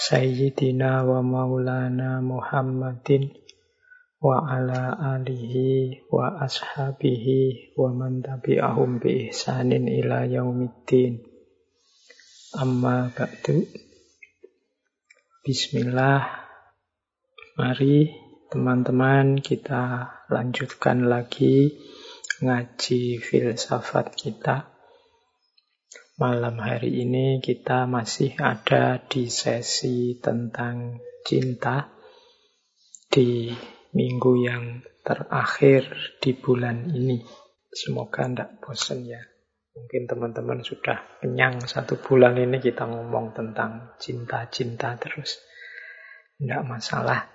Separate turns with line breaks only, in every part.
Sayyidina wa maulana Muhammadin wa ala alihi wa ashabihi wa man tabi'ahum bi ihsanin ila yaumiddin. Amma ba'du. Bismillah. Mari teman-teman kita lanjutkan lagi ngaji filsafat kita. Malam hari ini kita masih ada di sesi tentang cinta di minggu yang terakhir di bulan ini. Semoga tidak bosan ya. Mungkin teman-teman sudah kenyang satu bulan ini kita ngomong tentang cinta-cinta terus. Tidak masalah.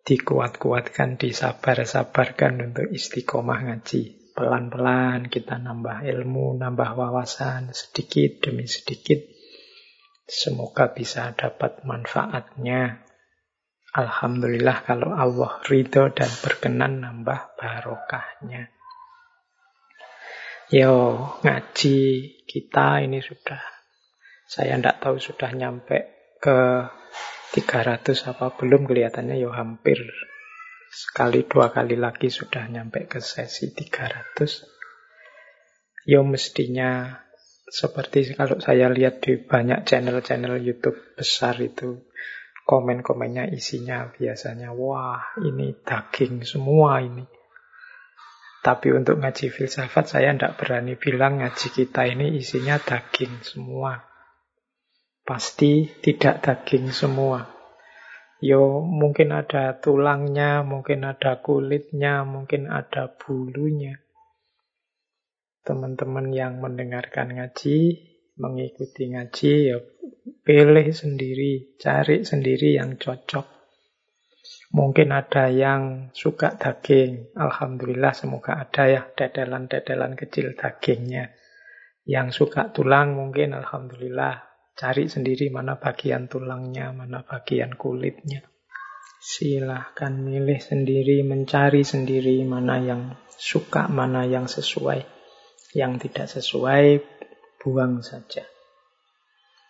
Dikuat-kuatkan, disabar-sabarkan untuk istiqomah ngaji. Pelan-pelan kita nambah ilmu, nambah wawasan sedikit demi sedikit. Semoga bisa dapat manfaatnya. Alhamdulillah kalau Allah ridho dan berkenan nambah barokahnya. Yo, ngaji kita ini sudah, saya tidak tahu sudah nyampe ke 300 apa belum kelihatannya yo hampir Sekali dua kali lagi sudah nyampe ke sesi 300. Ya mestinya seperti kalau saya lihat di banyak channel-channel YouTube besar itu komen-komennya isinya biasanya wah ini daging semua ini. Tapi untuk ngaji filsafat saya tidak berani bilang ngaji kita ini isinya daging semua. Pasti tidak daging semua. Yo mungkin ada tulangnya, mungkin ada kulitnya, mungkin ada bulunya. Teman-teman yang mendengarkan ngaji, mengikuti ngaji, ya pilih sendiri, cari sendiri yang cocok. Mungkin ada yang suka daging, Alhamdulillah semoga ada ya dedelan-dedelan kecil dagingnya. Yang suka tulang mungkin Alhamdulillah Cari sendiri mana bagian tulangnya, mana bagian kulitnya. Silahkan milih sendiri, mencari sendiri mana yang suka, mana yang sesuai. Yang tidak sesuai, buang saja.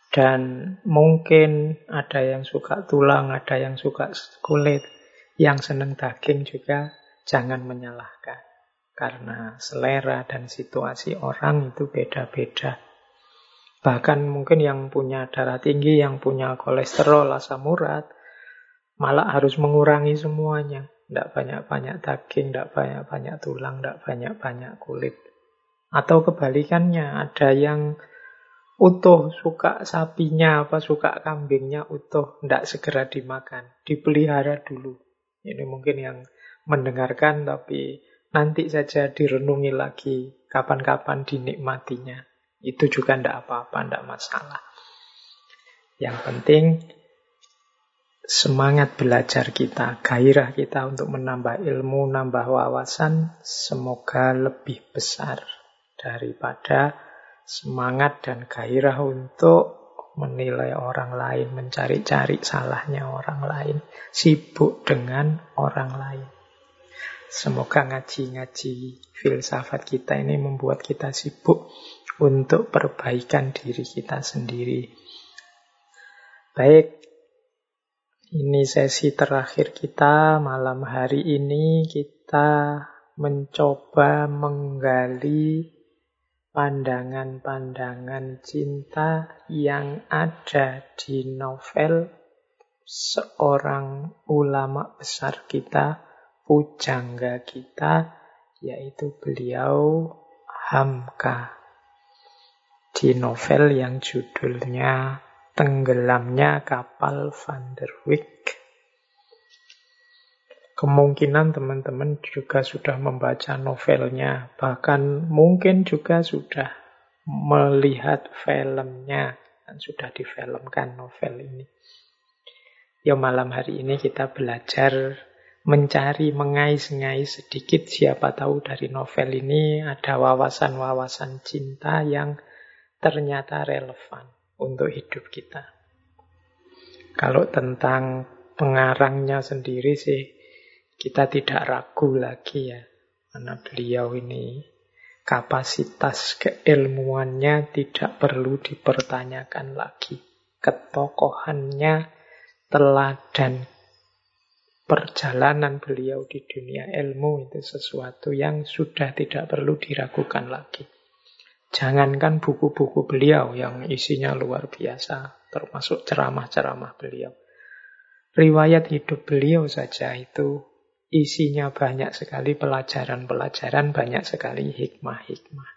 Dan mungkin ada yang suka tulang, ada yang suka kulit. Yang senang daging juga jangan menyalahkan. Karena selera dan situasi orang itu beda-beda. Bahkan mungkin yang punya darah tinggi, yang punya kolesterol, asam urat, malah harus mengurangi semuanya. Tidak banyak-banyak daging, tidak banyak-banyak tulang, tidak banyak-banyak kulit. Atau kebalikannya, ada yang utuh, suka sapinya, apa suka kambingnya utuh, tidak segera dimakan, dipelihara dulu. Ini mungkin yang mendengarkan, tapi nanti saja direnungi lagi, kapan-kapan dinikmatinya. Itu juga tidak apa-apa, tidak masalah. Yang penting semangat belajar kita, gairah kita untuk menambah ilmu, nambah wawasan, semoga lebih besar daripada semangat dan gairah untuk menilai orang lain, mencari-cari salahnya orang lain, sibuk dengan orang lain. Semoga ngaji-ngaji filsafat kita ini membuat kita sibuk untuk perbaikan diri kita sendiri. Baik, ini sesi terakhir kita malam hari ini kita mencoba menggali pandangan-pandangan cinta yang ada di novel seorang ulama besar kita, pujangga kita, yaitu beliau Hamka di novel yang judulnya Tenggelamnya Kapal Van der Wijk. Kemungkinan teman-teman juga sudah membaca novelnya, bahkan mungkin juga sudah melihat filmnya, dan sudah difilmkan novel ini. Ya malam hari ini kita belajar mencari, mengais-ngais sedikit siapa tahu dari novel ini ada wawasan-wawasan cinta yang ternyata relevan untuk hidup kita. Kalau tentang pengarangnya sendiri sih kita tidak ragu lagi ya. Karena beliau ini kapasitas keilmuannya tidak perlu dipertanyakan lagi. Ketokohannya, teladan perjalanan beliau di dunia ilmu itu sesuatu yang sudah tidak perlu diragukan lagi. Jangankan buku-buku beliau yang isinya luar biasa, termasuk ceramah-ceramah beliau. Riwayat hidup beliau saja itu isinya banyak sekali pelajaran-pelajaran, banyak sekali hikmah-hikmah.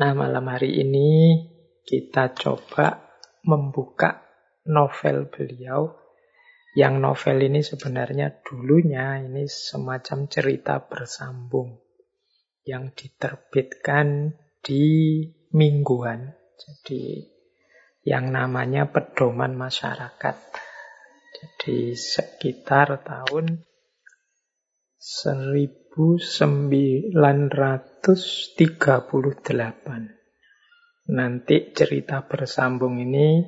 Nah, malam hari ini kita coba membuka novel beliau yang novel ini sebenarnya dulunya ini semacam cerita bersambung yang diterbitkan di mingguan. Jadi yang namanya pedoman masyarakat. Jadi sekitar tahun 1938. Nanti cerita bersambung ini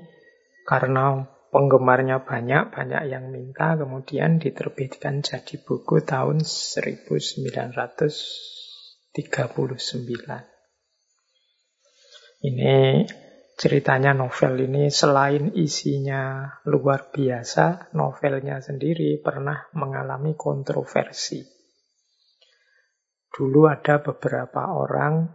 karena penggemarnya banyak, banyak yang minta, kemudian diterbitkan jadi buku tahun 1939. Ini ceritanya novel ini selain isinya luar biasa, novelnya sendiri pernah mengalami kontroversi. Dulu ada beberapa orang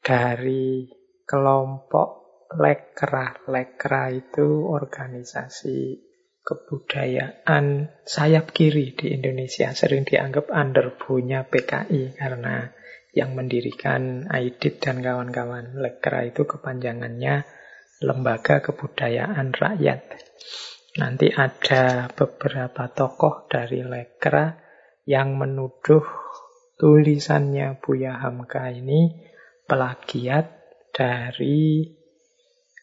dari kelompok Lekra. Lekra itu organisasi kebudayaan sayap kiri di Indonesia. Sering dianggap underbownya PKI karena yang mendirikan Aidit dan kawan-kawan. Lekra itu kepanjangannya Lembaga Kebudayaan Rakyat. Nanti ada beberapa tokoh dari Lekra yang menuduh tulisannya Buya Hamka ini pelagiat dari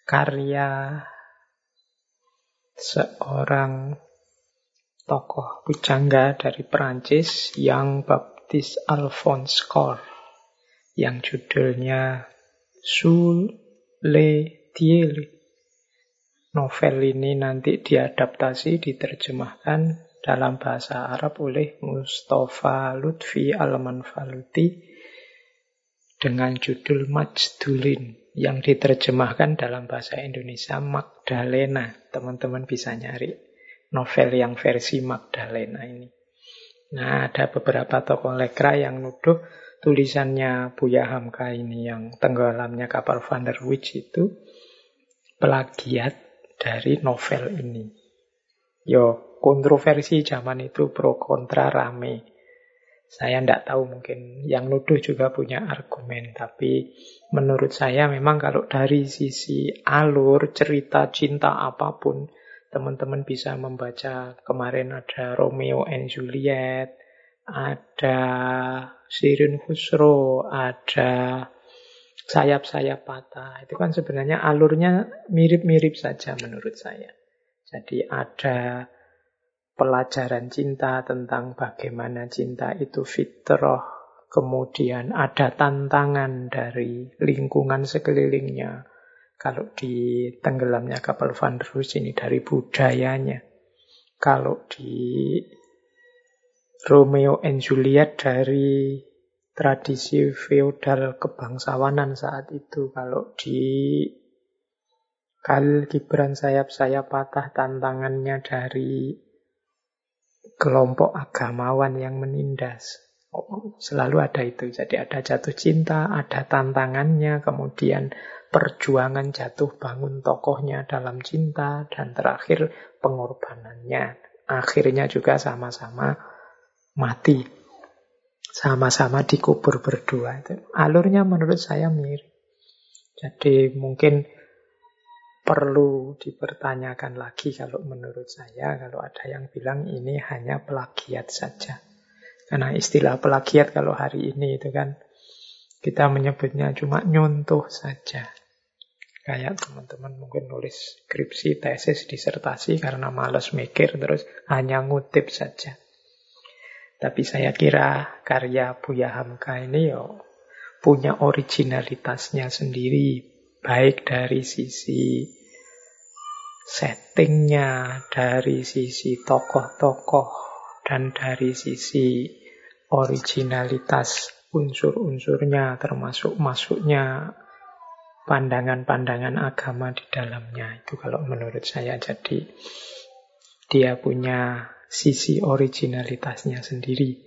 karya seorang tokoh pujangga dari Perancis yang baptis Alphonse Cor yang judulnya Sous les Tiele. Novel ini nanti diadaptasi, diterjemahkan dalam bahasa Arab oleh Mustafa Lutfi Al-Manfaluti dengan judul Majdulin yang diterjemahkan dalam bahasa Indonesia Magdalena. Teman-teman bisa nyari novel yang versi Magdalena ini. Nah, ada beberapa tokoh lekra yang nuduh tulisannya Buya Hamka ini yang tenggelamnya kapal Van der Witch itu plagiat dari novel ini. Yo, kontroversi zaman itu pro kontra rame. Saya tidak tahu mungkin yang nuduh juga punya argumen, tapi menurut saya memang kalau dari sisi alur cerita cinta apa pun, teman-teman bisa membaca kemarin ada Romeo and Juliet, ada Sirin Khusro, ada sayap-sayap patah. Itu kan sebenarnya alurnya mirip-mirip saja menurut saya. Jadi ada pelajaran cinta tentang bagaimana cinta itu fitrah, kemudian ada tantangan dari lingkungan sekelilingnya. Kalau di tenggelamnya kapal Van der ini dari budayanya. Kalau di Romeo and Juliet dari tradisi feodal kebangsawanan saat itu. Kalau di Khalil Gibran sayap-sayap patah tantangannya dari kelompok agamawan yang menindas. Oh, selalu ada itu. Jadi ada jatuh cinta, ada tantangannya, kemudian perjuangan jatuh bangun tokohnya dalam cinta, dan terakhir pengorbanannya. Akhirnya juga sama-sama mati. Sama-sama dikubur berdua. Itu alurnya menurut saya mirip. Jadi mungkin perlu dipertanyakan lagi kalau menurut saya kalau ada yang bilang ini hanya pelagiat saja. Karena istilah pelagiat kalau hari ini itu kan kita menyebutnya cuma nyontoh saja. Kayak teman-teman mungkin nulis skripsi, tesis, disertasi karena males mikir terus hanya ngutip saja. Tapi saya kira karya Buya Hamka ini yo punya originalitasnya sendiri. Baik dari sisi settingnya, dari sisi tokoh-tokoh, dan dari sisi originalitas unsur-unsurnya termasuk masuknya pandangan-pandangan agama di dalamnya. Itu kalau menurut saya jadi dia punya sisi originalitasnya sendiri.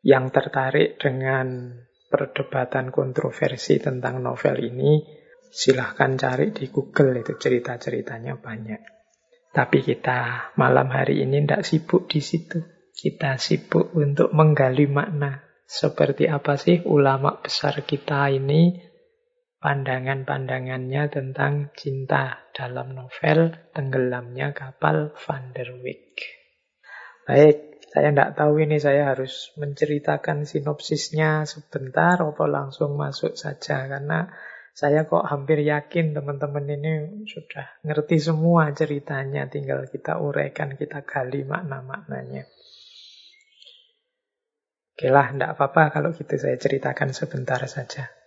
Yang tertarik dengan perdebatan kontroversi tentang novel ini, silahkan cari di Google itu cerita-ceritanya banyak. Tapi kita malam hari ini tidak sibuk di situ. Kita sibuk untuk menggali makna. Seperti apa sih ulama besar kita ini pandangan-pandangannya tentang cinta dalam novel Tenggelamnya Kapal Van der Wijk. Baik, saya tidak tahu ini saya harus menceritakan sinopsisnya sebentar atau langsung masuk saja karena saya kok hampir yakin teman-teman ini sudah ngerti semua ceritanya, tinggal kita uraikan, kita gali makna-maknanya. Oke lah, tidak apa-apa kalau gitu saya ceritakan sebentar saja.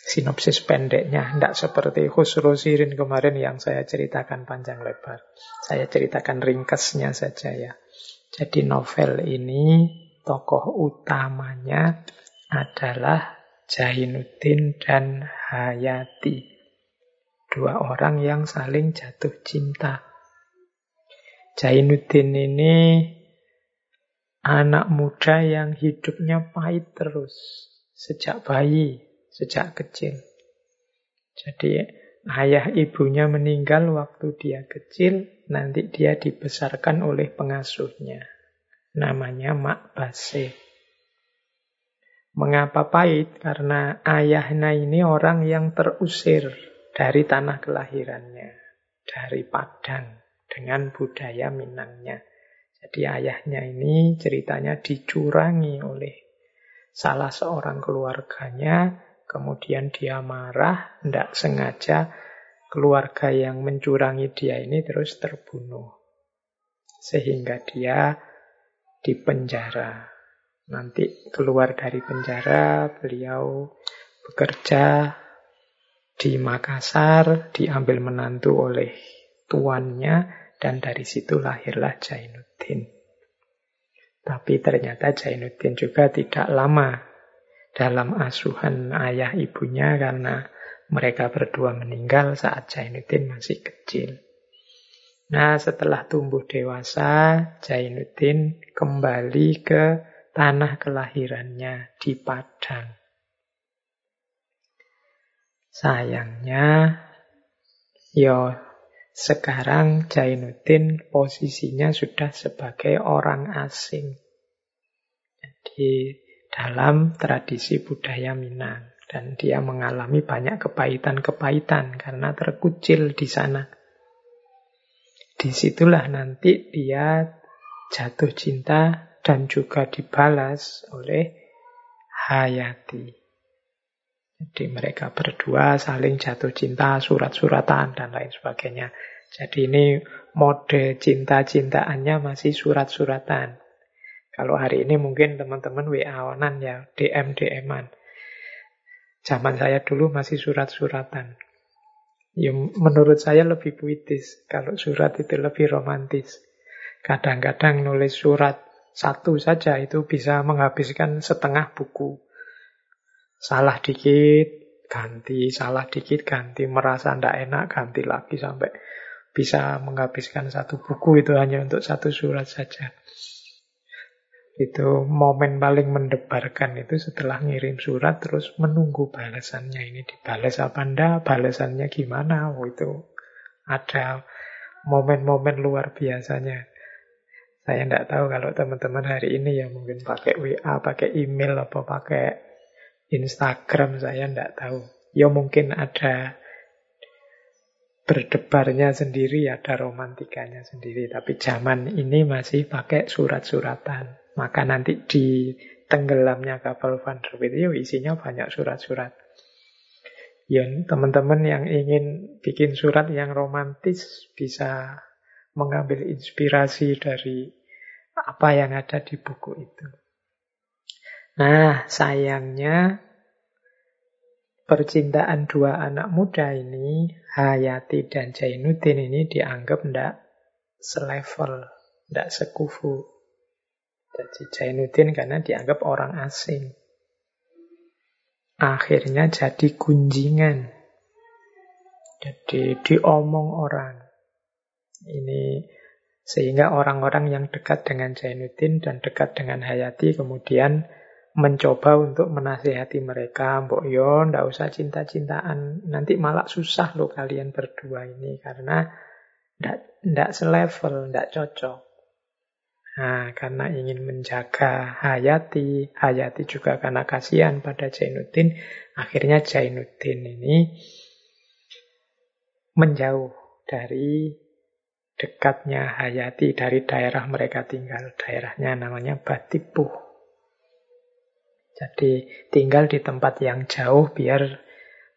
Sinopsis pendeknya, tidak seperti Khusro Sirin kemarin yang saya ceritakan panjang lebar. Saya ceritakan ringkasnya saja ya. Jadi novel ini tokoh utamanya adalah Jainuddin dan Hayati. Dua orang yang saling jatuh cinta. Jainuddin ini anak muda yang hidupnya pahit terus sejak bayi, sejak kecil. Jadi ayah ibunya meninggal waktu dia kecil, nanti dia dibesarkan oleh pengasuhnya. Namanya Mak Base. Mengapa pahit? Karena ayahnya ini orang yang terusir dari tanah kelahirannya, dari Padang, dengan budaya Minangnya. Jadi ayahnya ini ceritanya dicurangi oleh salah seorang keluarganya, kemudian dia marah, tidak sengaja keluarga yang mencurangi dia ini terus terbunuh. Sehingga dia dipenjara. Nanti keluar dari penjara, beliau bekerja di Makassar, diambil menantu oleh tuannya, dan dari situ lahirlah Jainuddin. Tapi ternyata Jainuddin juga tidak lama dalam asuhan ayah ibunya karena mereka berdua meninggal saat Jainuddin masih kecil. Nah, setelah tumbuh dewasa, Jainuddin kembali ke tanah kelahirannya di Padang. Sayangnya, yo sekarang Jainuddin posisinya sudah sebagai orang asing. Jadi dalam tradisi budaya Minang. Dan dia mengalami banyak kepahitan-kepahitan karena terkucil di sana. Di situlah nanti dia jatuh cinta dan juga dibalas oleh Hayati. Jadi mereka berdua saling jatuh cinta, surat-suratan, dan lain sebagainya. Jadi ini mode cinta-cintaannya masih surat-suratan. Kalau hari ini mungkin teman-teman WA-onan ya, DM-DM-an. Zaman saya dulu masih surat-suratan. Ya, menurut saya lebih puitis. Kalau surat itu lebih romantis. Kadang-kadang nulis surat satu saja itu bisa menghabiskan setengah buku. Salah dikit, ganti, salah dikit, ganti, merasa tidak enak, ganti lagi sampai bisa menghabiskan satu buku itu hanya untuk satu surat saja. Itu momen paling mendebarkan itu setelah ngirim surat terus menunggu balasannya. Ini dibalas apa enggak, balasannya gimana. Oh, itu ada momen-momen luar biasanya. Saya tidak tahu kalau teman-teman hari ini ya mungkin pakai WA, pakai email, apa pakai Instagram saya tidak tahu. Ya mungkin ada berdebarnya sendiri, ada romantikanya sendiri. Tapi zaman ini masih pakai surat-suratan. Maka nanti di tenggelamnya kapal Van der Wijk itu isinya banyak surat-surat. Ya, teman-teman yang ingin bikin surat yang romantis bisa mengambil inspirasi dari apa yang ada di buku itu. Nah, sayangnya percintaan dua anak muda ini, Hayati dan Jainuddin ini dianggap tidak selevel, tidak sekufu. Jadi Jainuddin karena dianggap orang asing akhirnya jadi gunjingan. Jadi diomong orang. Ini sehingga orang-orang yang dekat dengan Zainuddin dan dekat dengan Hayati kemudian mencoba untuk menasihati mereka, Mbok yo, ndak usah cinta-cintaan, nanti malah susah loh kalian berdua ini karena ndak ndak selevel, ndak cocok. Nah, karena ingin menjaga Hayati, Hayati juga karena kasihan pada Jainuddin, akhirnya Jainuddin ini menjauh dari dekatnya Hayati dari daerah mereka tinggal. Daerahnya namanya Batipuh. Jadi tinggal di tempat yang jauh biar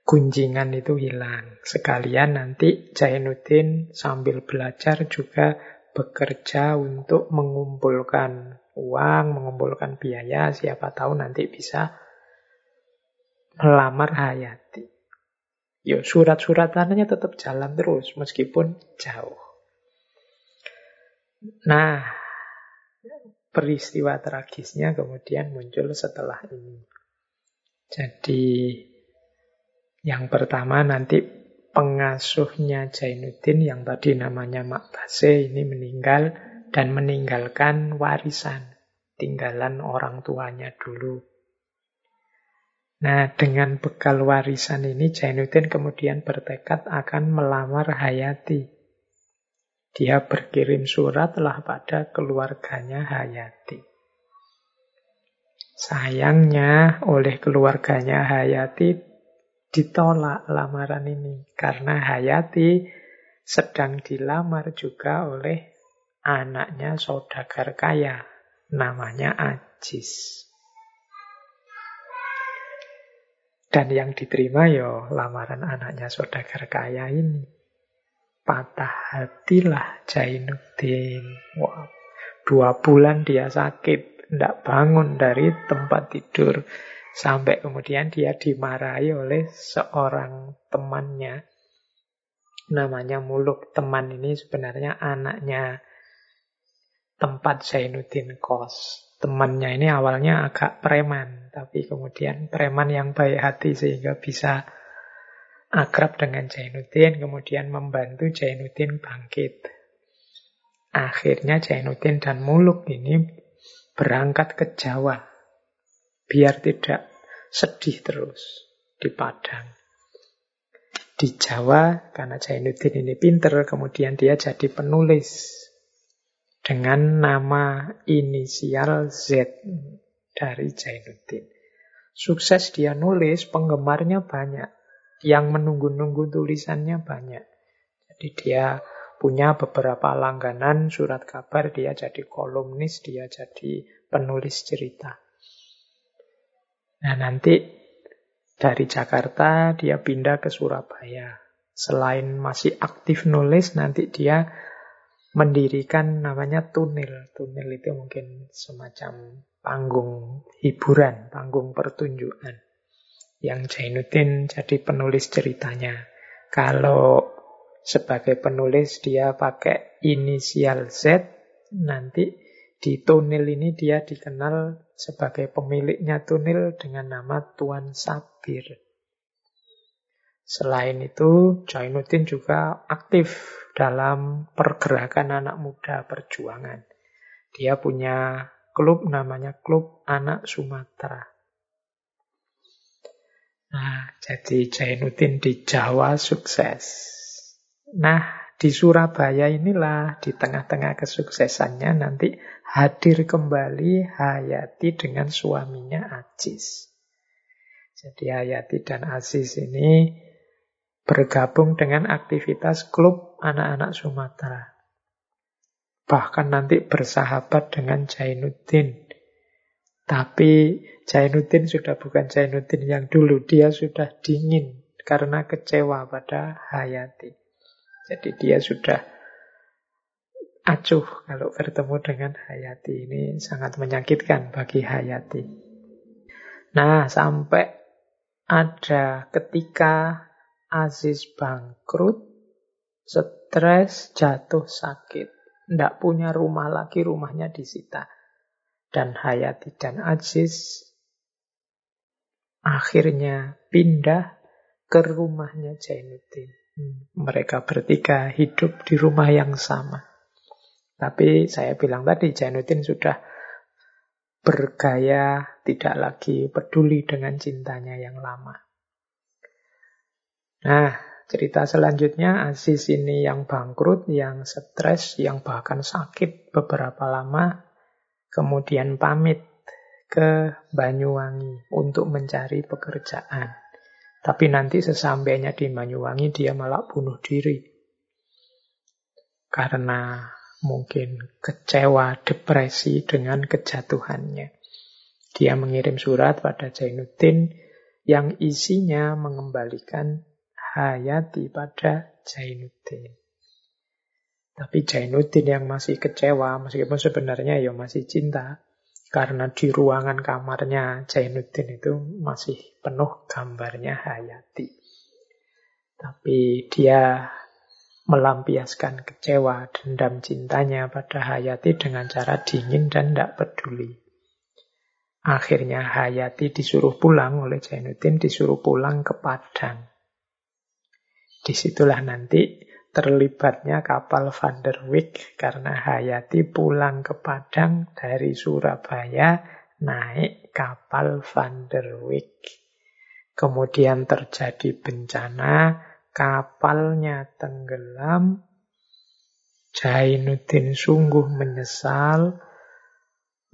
gunjingan itu hilang. Sekalian nanti Jainuddin sambil belajar juga bekerja untuk mengumpulkan uang, mengumpulkan biaya, siapa tahu nanti bisa melamar Hayati. Yo, surat-suratannya tetap jalan terus meskipun jauh. Nah, peristiwa tragisnya kemudian muncul setelah ini. Jadi yang pertama nanti pengasuhnya Jainuddin yang tadi namanya Mak Base ini meninggal dan meninggalkan warisan, tinggalan orang tuanya dulu. Nah, dengan bekal warisan ini Jainuddin kemudian bertekad akan melamar Hayati. Dia berkirim surat lah pada keluarganya Hayati. Sayangnya oleh keluarganya Hayati ditolak lamaran ini karena Hayati sedang dilamar juga oleh anaknya saudagar kaya namanya Ajis. Dan yang diterima yo ya lamaran anaknya saudagar kaya ini. Patah hatilah Jainuddin. Wah, dua bulan dia sakit, tidak bangun dari tempat tidur. Sampai kemudian dia dimarahi oleh seorang temannya. Namanya Muluk. Teman ini sebenarnya anaknya tempat Zainuddin Kos. Temannya ini awalnya agak preman. Tapi kemudian preman yang baik hati sehingga bisa akrab dengan Zainuddin. Kemudian membantu Zainuddin bangkit. Akhirnya Zainuddin dan Muluk ini berangkat ke Jawa biar tidak sedih terus di Padang. Di Jawa, karena Jainuddin ini pinter, kemudian dia jadi penulis dengan nama inisial Z dari Jainuddin. Sukses dia nulis, penggemarnya banyak. Yang menunggu-nunggu tulisannya banyak. Jadi dia punya beberapa langganan surat kabar, dia jadi kolumnis, dia jadi penulis cerita. Nah nanti dari Jakarta dia pindah ke Surabaya. Selain masih aktif nulis, nanti dia mendirikan namanya Tunil. Tunil itu mungkin semacam panggung hiburan, panggung pertunjukan. Yang Jainuddin jadi penulis ceritanya. Kalau sebagai penulis dia pakai inisial Z, nanti di Tunil ini dia dikenal sebagai pemiliknya Tunil dengan nama Tuan Sabir. Selain itu, Jainuddin juga aktif dalam pergerakan anak muda perjuangan. Dia punya klub namanya Klub Anak Sumatera. Nah, jadi Jainuddin di Jawa sukses. Nah, di Surabaya inilah, di tengah-tengah kesuksesannya nanti hadir kembali Hayati dengan suaminya Ajis. Jadi Hayati dan Aziz ini bergabung dengan aktivitas klub anak-anak Sumatera. Bahkan nanti bersahabat dengan Jainuddin. Tapi Jainuddin sudah bukan Jainuddin yang dulu, dia sudah dingin karena kecewa pada Hayati. Jadi dia sudah acuh kalau bertemu dengan Hayati. Ini sangat menyakitkan bagi Hayati. Nah, sampai ada ketika Aziz bangkrut, stres, jatuh sakit. Tidak punya rumah lagi, rumahnya disita. Dan Hayati dan Aziz akhirnya pindah ke rumahnya Jainuddin. Mereka bertiga hidup di rumah yang sama. Tapi saya bilang tadi, Jainuddin sudah bergaya, tidak lagi peduli dengan cintanya yang lama. Nah, cerita selanjutnya Aziz ini yang bangkrut, yang stres, yang bahkan sakit beberapa lama, kemudian pamit ke Banyuwangi untuk mencari pekerjaan. Tapi nanti sesampainya di Banyuwangi dia malah bunuh diri. Karena mungkin kecewa, depresi dengan kejatuhannya. Dia mengirim surat pada Jainuddin yang isinya mengembalikan Hayati pada Jainuddin. Tapi Jainuddin yang masih kecewa, meskipun sebenarnya ya masih cinta, karena di ruangan kamarnya Jainuddin itu masih penuh gambarnya Hayati. Tapi dia melampiaskan kecewa, dendam cintanya pada Hayati dengan cara dingin dan tidak peduli. Akhirnya Hayati disuruh pulang oleh Jainuddin, disuruh pulang ke Padang. Di situlah nanti terlibatnya kapal Van der Wijk karena Hayati pulang ke Padang dari Surabaya naik kapal Van der Wijk. Kemudian terjadi bencana, kapalnya tenggelam, Jainuddin sungguh menyesal,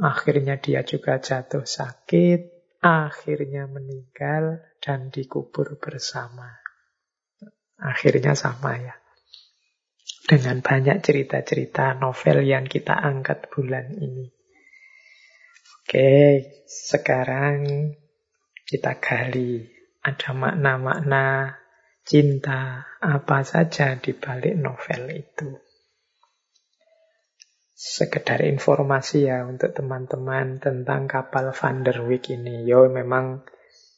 akhirnya dia juga jatuh sakit, akhirnya meninggal dan dikubur bersama. Akhirnya sama ya dengan banyak cerita-cerita novel yang kita angkat bulan ini. Oke, sekarang kita gali ada makna-makna cinta apa saja di balik novel itu. Sekedar informasi ya untuk teman-teman tentang kapal Van der Wijk ini. Yo memang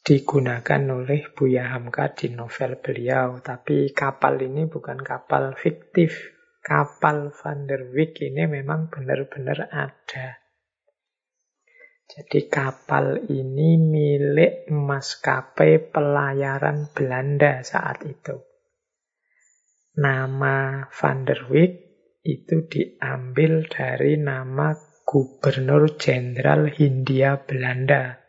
digunakan oleh Buya Hamka di novel beliau. Tapi kapal ini bukan kapal fiktif. Kapal Van der Wijk ini memang benar-benar ada. Jadi kapal ini milik maskapai pelayaran Belanda saat itu. Nama Van der Wijk itu diambil dari nama Gubernur Jenderal Hindia Belanda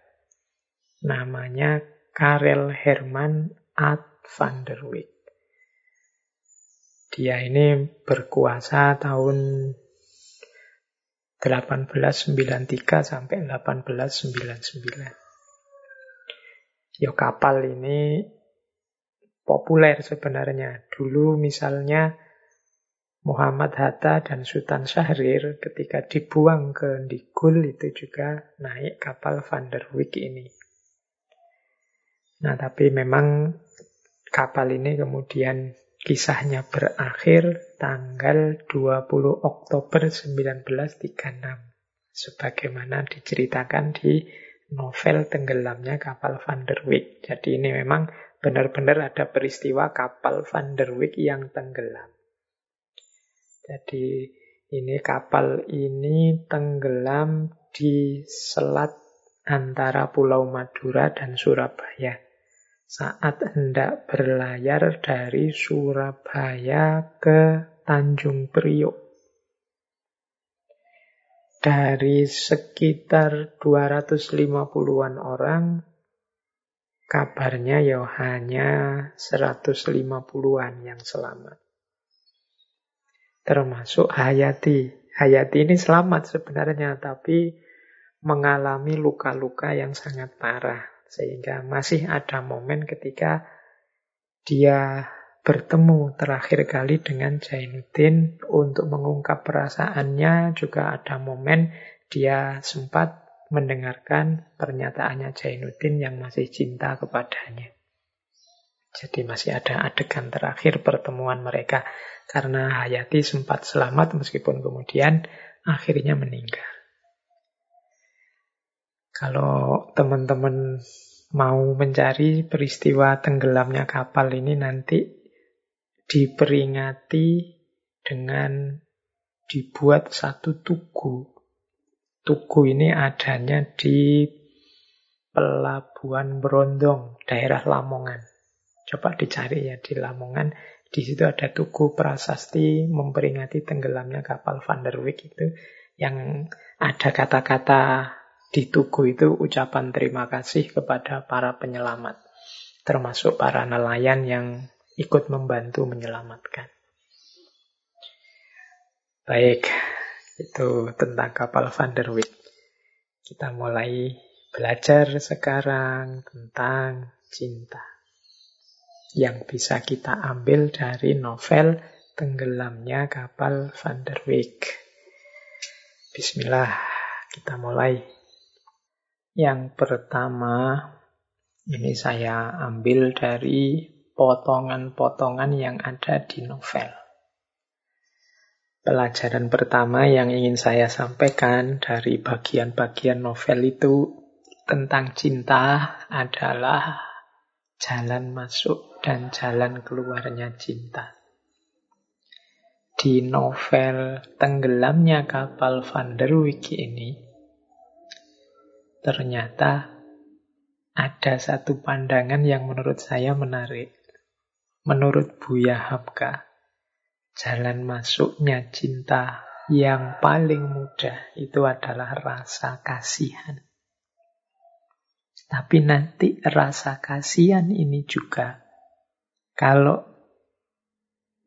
namanya Karel Herman Ad van der Wijk. Dia ini berkuasa tahun 1893 sampai 1899. Yo kapal ini populer sebenarnya. Dulu misalnya Muhammad Hatta dan Sultan Syahrir ketika dibuang ke Ndigul itu juga naik kapal Van der Wijk ini. Nah, tapi memang kapal ini kemudian kisahnya berakhir tanggal 20 Oktober 1936. Sebagaimana diceritakan di novel tenggelamnya kapal Van der Wijk. Jadi ini memang benar-benar ada peristiwa kapal Van der Wijk yang tenggelam. Jadi ini kapal ini tenggelam di selat antara Pulau Madura dan Surabaya saat hendak berlayar dari Surabaya ke Tanjung Priok. Dari sekitar 250-an orang, kabarnya ya hanya 150-an yang selamat. Termasuk Hayati. Hayati ini selamat sebenarnya, tapi mengalami luka-luka yang sangat parah. Sehingga masih ada momen ketika dia bertemu terakhir kali dengan Jainuddin untuk mengungkap perasaannya. Juga ada momen dia sempat mendengarkan pernyataannya Jainuddin yang masih cinta kepadanya. Jadi masih ada adegan terakhir pertemuan mereka. Karena Hayati sempat selamat meskipun kemudian akhirnya meninggal. Kalau teman-teman mau mencari peristiwa tenggelamnya kapal ini nanti diperingati dengan dibuat satu tugu. Tugu ini adanya di Pelabuhan Berondong, daerah Lamongan. Coba dicari ya di Lamongan. Di situ ada tugu prasasti memperingati tenggelamnya kapal Van der Wijk itu. Yang ada kata-kata di tugu itu ucapan terima kasih kepada para penyelamat. Termasuk para nelayan yang ikut membantu menyelamatkan. Baik, itu tentang kapal Van der Wijk. Kita mulai belajar sekarang tentang cinta yang bisa kita ambil dari novel Tenggelamnya Kapal Van der Wijk. Bismillah, kita mulai. Yang pertama, ini saya ambil dari potongan-potongan yang ada di novel. Pelajaran pertama yang ingin saya sampaikan dari bagian-bagian novel itu tentang cinta adalah jalan masuk dan jalan keluarnya cinta. Di novel Tenggelamnya Kapal Van der Wijk ini, ternyata ada satu pandangan yang menurut saya menarik. Menurut Buya Habka, jalan masuknya cinta yang paling mudah itu adalah rasa kasihan. Tapi nanti rasa kasihan ini juga kalau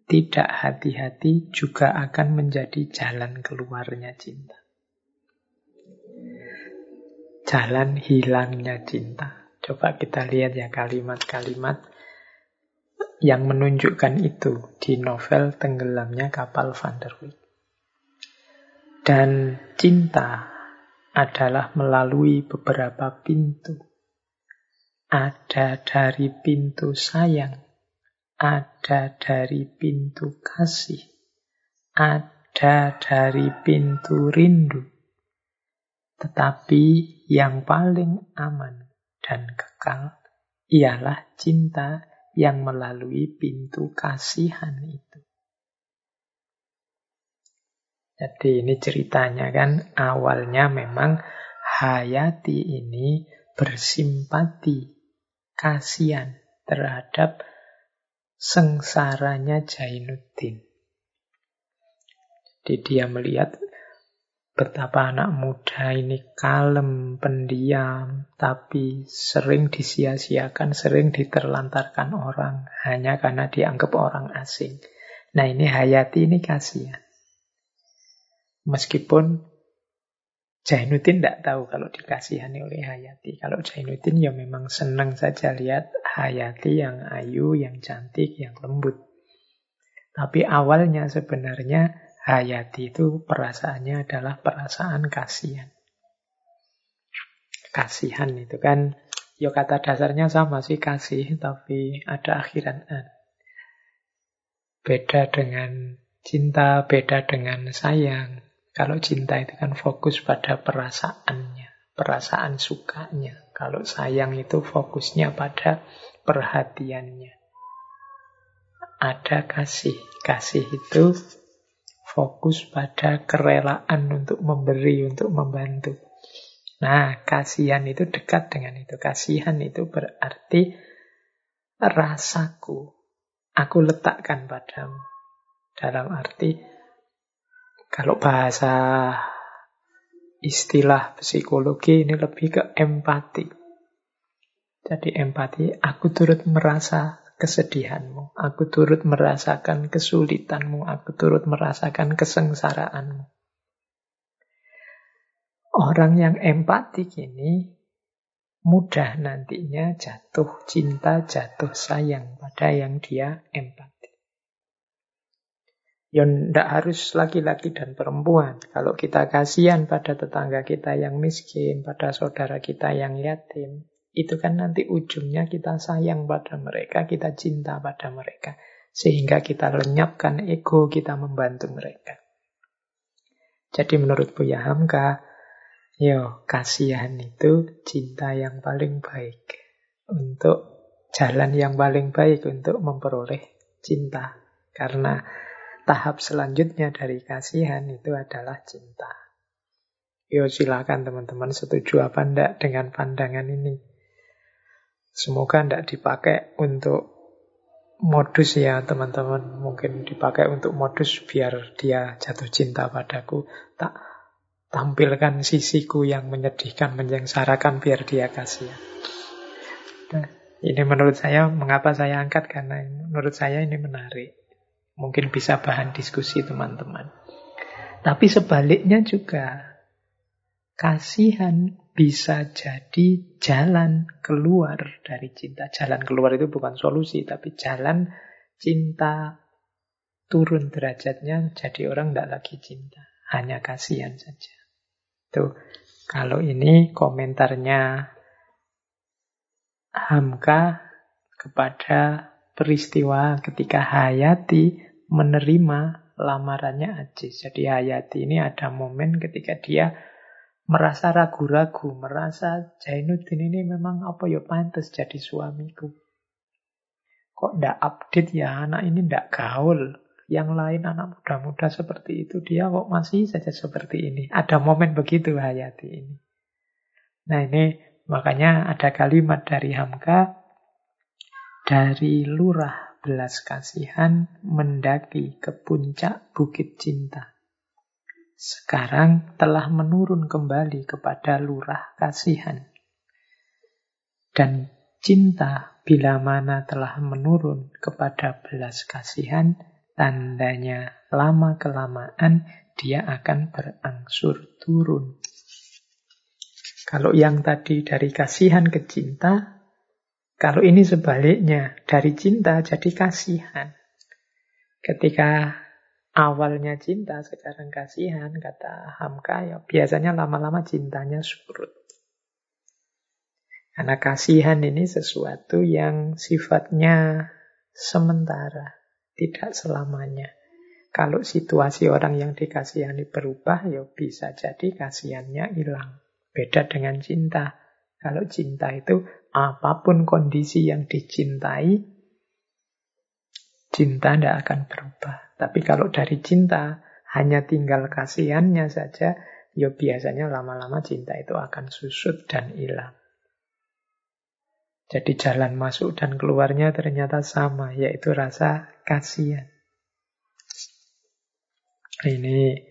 tidak hati-hati juga akan menjadi jalan keluarnya cinta. Jalan hilangnya cinta. Coba kita lihat ya kalimat-kalimat yang menunjukkan itu di novel Tenggelamnya Kapal Van der Wijk. Dan cinta adalah melalui beberapa pintu ada dari pintu sayang, ada dari pintu kasih, ada dari pintu rindu. Tetapi yang paling aman dan kekal ialah cinta yang melalui pintu kasihan itu. Jadi ini ceritanya kan awalnya memang Hayati ini bersimpati kasihan terhadap sengsaranya Jainuddin. Jadi dia melihat betapa anak muda ini kalem, pendiam, tapi sering disia-siakan, sering diterlantarkan orang hanya karena dianggap orang asing. Nah ini Hayati ini kasihan. Meskipun Jainuddin tidak tahu kalau dikasihani oleh Hayati. Kalau Jainuddin ya memang senang saja lihat Hayati yang ayu, yang cantik, yang lembut. Tapi awalnya sebenarnya Hayati itu perasaannya adalah perasaan kasihan. Kasihan itu kan, ya kata dasarnya sama sih kasih, tapi ada akhiran an. Beda dengan cinta, beda dengan sayang. Kalau cinta itu kan fokus pada perasaannya, perasaan sukanya. Kalau sayang itu fokusnya pada perhatiannya. Ada kasih. Kasih itu fokus pada kerelaan untuk memberi, untuk membantu. Nah, kasihan itu dekat dengan itu. Kasihan itu berarti rasaku. Aku letakkan padamu. Dalam arti kalau bahasa istilah psikologi ini lebih ke empati. Jadi empati, aku turut merasa kesedihanmu, aku turut merasakan kesulitanmu, aku turut merasakan kesengsaraanmu. Orang yang empati ini mudah nantinya jatuh cinta, jatuh sayang pada yang dia empati. Ya tidak harus laki-laki dan perempuan. Kalau kita kasihan pada tetangga kita yang miskin, pada saudara kita yang yatim, Itu kan nanti ujungnya kita sayang pada mereka, kita cinta pada mereka. Sehingga kita lenyapkan ego, kita membantu mereka. Jadi menurut Buya Hamka, yo kasihan itu cinta yang paling baik. Untuk jalan yang paling baik untuk memperoleh cinta. Karena tahap selanjutnya dari kasihan itu adalah cinta. Yo silakan teman-teman setuju apa enggak dengan pandangan ini. Semoga enggak dipakai untuk modus ya teman-teman. Mungkin dipakai untuk modus biar dia jatuh cinta padaku. Tak tampilkan sisiku yang menyedihkan menyengsarakan biar dia kasihan. Nah, ini menurut saya mengapa saya angkat? Karena menurut saya ini menarik. Mungkin bisa bahan diskusi teman-teman. Tapi sebaliknya juga kasihan bisa jadi jalan keluar dari cinta. Jalan keluar itu bukan solusi, tapi jalan cinta turun derajatnya jadi orang tidak lagi cinta. Hanya kasihan saja. Tuh, kalau ini komentarnya Hamka kepada peristiwa ketika Hayati menerima lamarannya Ajis. Jadi Hayati ini ada momen ketika dia merasa ragu-ragu, merasa Jainuddin ini memang apa ya pantas jadi suamiku. Kok ndak update ya anak ini ndak gaul. Yang lain anak muda-muda seperti itu, dia kok masih saja seperti ini. Ada momen begitu Hayati ini. Nah ini makanya ada kalimat dari Hamka, dari lurah belas kasihan mendaki ke puncak bukit cinta sekarang telah menurun kembali kepada lurah kasihan. Dan cinta bila mana telah menurun kepada belas kasihan, tandanya lama-kelamaan dia akan berangsur turun. Kalau yang tadi dari kasihan ke cinta, kalau ini sebaliknya, dari cinta jadi kasihan. Ketika awalnya cinta, sekarang kasihan, kata Hamka, ya biasanya lama-lama cintanya surut. Karena kasihan ini sesuatu yang sifatnya sementara, tidak selamanya. Kalau situasi orang yang dikasihani berubah, ya bisa jadi kasihannya hilang. Beda dengan cinta. Kalau cinta itu apa pun kondisi yang dicintai, cinta tidak akan berubah. Tapi kalau dari cinta hanya tinggal kasihannya saja, ya biasanya lama-lama cinta itu akan susut dan hilang. Jadi jalan masuk dan keluarnya ternyata sama, yaitu rasa kasihan. Ini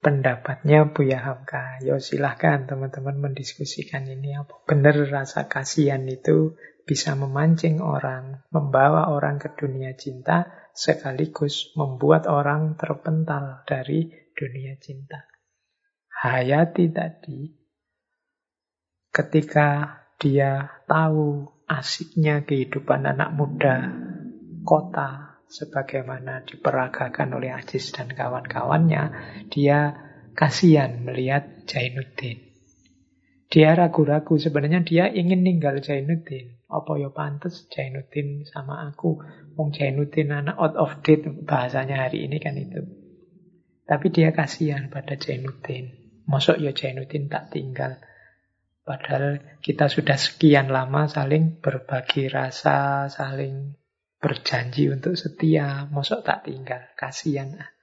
pendapatnya Buya Hamka. Yo silahkan teman-teman mendiskusikan ini apa benar rasa kasihan itu bisa memancing orang, membawa orang ke dunia cinta, sekaligus membuat orang terpental dari dunia cinta. Hayati tadi, ketika dia tahu asiknya kehidupan anak muda kota sebagaimana diperagakan oleh Ajis dan kawan-kawannya, dia kasihan melihat Jainuddin. Dia ragu-ragu, sebenarnya dia ingin ninggal Jainuddin. Apa ya pantas Jainuddin sama aku? Wong Jainuddin anak out of date bahasanya hari ini kan itu. Tapi dia kasihan pada Jainuddin. Mosok ya Jainuddin tak tinggal. Padahal kita sudah sekian lama saling berbagi rasa, saling berjanji untuk setia. Mosok tak tinggal. Kasihan ah.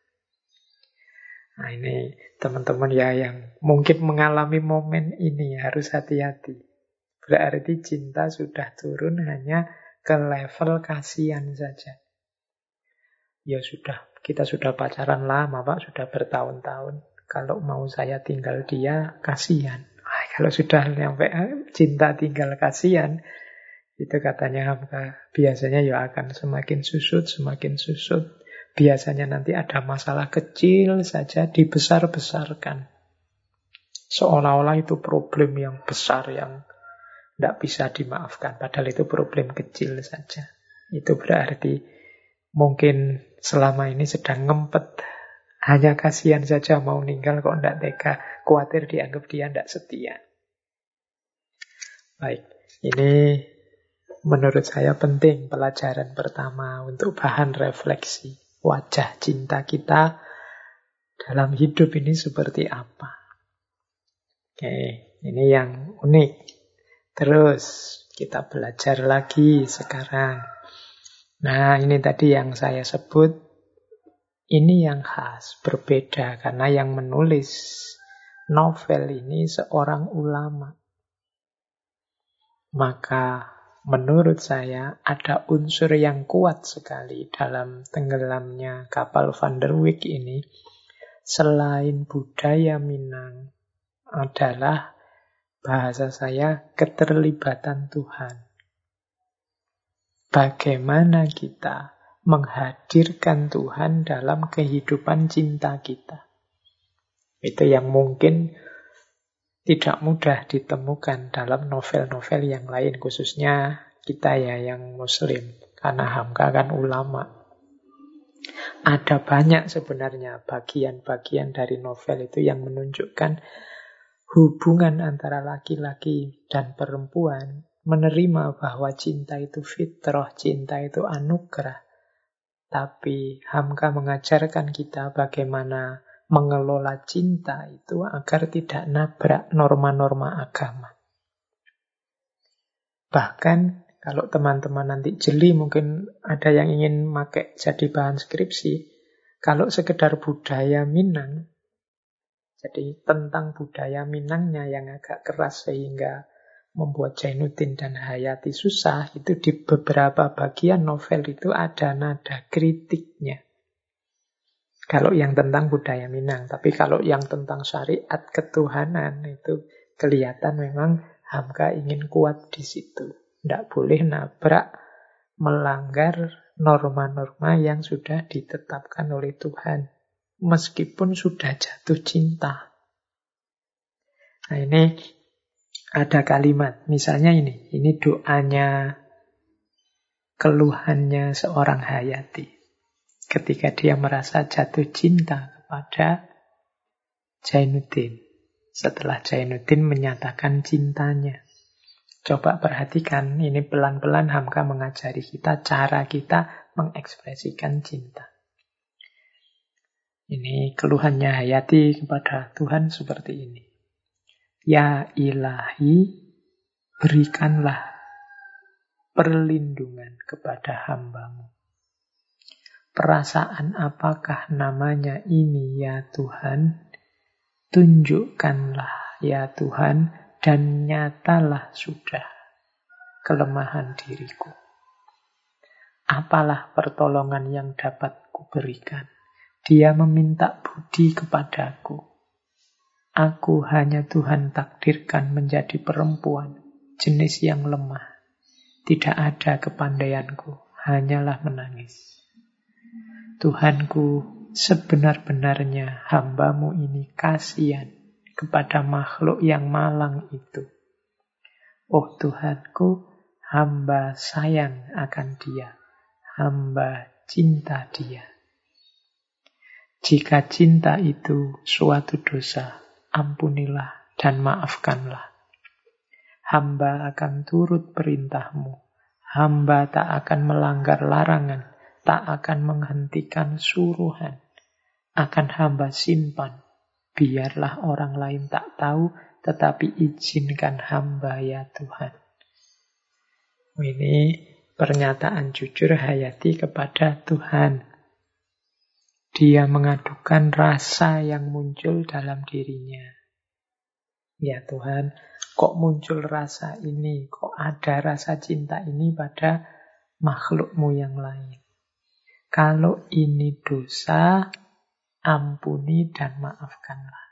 Nah ini teman-teman ya yang mungkin mengalami momen ini harus hati-hati. Berarti cinta sudah turun hanya ke level kasihan saja. Ya sudah, kita sudah pacaran lama Pak, sudah bertahun-tahun. Kalau mau saya tinggal dia, kasihan. kalau sudah sampai eh, cinta tinggal kasihan, itu katanya Hamka, biasanya ya akan semakin susut, semakin susut. Biasanya nanti ada masalah kecil saja dibesar-besarkan. Seolah-olah itu problem yang besar, yang tidak bisa dimaafkan. Padahal itu problem kecil saja. Itu berarti mungkin selama ini sedang ngempet. Hanya kasihan saja mau ninggal kok tidak tega. Khawatir dianggap dia tidak setia. Baik, Ini menurut saya penting pelajaran pertama untuk bahan refleksi. Wajah cinta kita dalam hidup ini seperti apa. Oke, ini yang unik. Terus kita belajar lagi sekarang. Nah, ini tadi yang saya sebut. Ini yang khas, berbeda karena yang menulis novel ini seorang ulama. Maka menurut saya ada unsur yang kuat sekali dalam tenggelamnya kapal Van der Wijk ini. Selain budaya Minang adalah bahasa saya keterlibatan Tuhan. Bagaimana kita menghadirkan Tuhan dalam kehidupan cinta kita. Itu yang mungkin tidak mudah ditemukan dalam novel-novel yang lain, khususnya kita ya yang muslim. Karena Hamka kan ulama. Ada banyak sebenarnya bagian-bagian dari novel itu yang menunjukkan hubungan antara laki-laki dan perempuan menerima bahwa cinta itu fitrah, cinta itu anugerah. Tapi Hamka mengajarkan kita bagaimana mengelola cinta itu agar tidak nabrak norma-norma agama. Bahkan kalau teman-teman nanti jeli mungkin ada yang ingin pakai jadi bahan skripsi. Kalau sekedar budaya Minang, jadi tentang budaya Minangnya yang agak keras sehingga membuat Jainuddin dan Hayati susah, itu di beberapa bagian novel itu ada nada kritiknya. Kalau yang tentang budaya Minang, tapi kalau yang tentang syariat ketuhanan itu kelihatan memang Hamka ingin kuat di situ. Tidak boleh nabrak, melanggar norma-norma yang sudah ditetapkan oleh Tuhan. Meskipun sudah jatuh cinta. Nah ini ada kalimat, misalnya ini, ini doanya, keluhannya seorang Hayati ketika dia merasa jatuh cinta kepada Jainuddin. Setelah Jainuddin menyatakan cintanya. Coba perhatikan, ini pelan-pelan Hamka mengajari kita cara kita mengekspresikan cinta. Ini keluhannya Hayati kepada Tuhan seperti ini. Ya ilahi, berikanlah perlindungan kepada hambamu. Perasaan apakah namanya ini ya Tuhan? Tunjukkanlah ya Tuhan dan nyatalah sudah kelemahan diriku. Apalah pertolongan yang dapat kuberikan? Dia meminta budi kepadaku. Aku hanya Tuhan takdirkan menjadi perempuan, jenis yang lemah. Tidak ada kepandaianku, hanyalah menangis. Tuhanku, sebenar-benarnya hambamu ini kasihan kepada makhluk yang malang itu. Oh Tuhanku, hamba sayang akan dia. Hamba cinta dia. Jika cinta itu suatu dosa, ampunilah dan maafkanlah. Hamba akan turut perintahmu. Hamba tak akan melanggar larangan tak akan menghentikan suruhan. Akan hamba simpan. Biarlah orang lain tak tahu, tetapi izinkan hamba ya Tuhan. Ini pernyataan jujur Hayati kepada Tuhan. Dia mengadukan rasa yang muncul dalam dirinya. Ya Tuhan, kok muncul rasa ini? Kok ada rasa cinta ini pada makhlukmu yang lain? Kalau ini dosa, ampuni dan maafkanlah.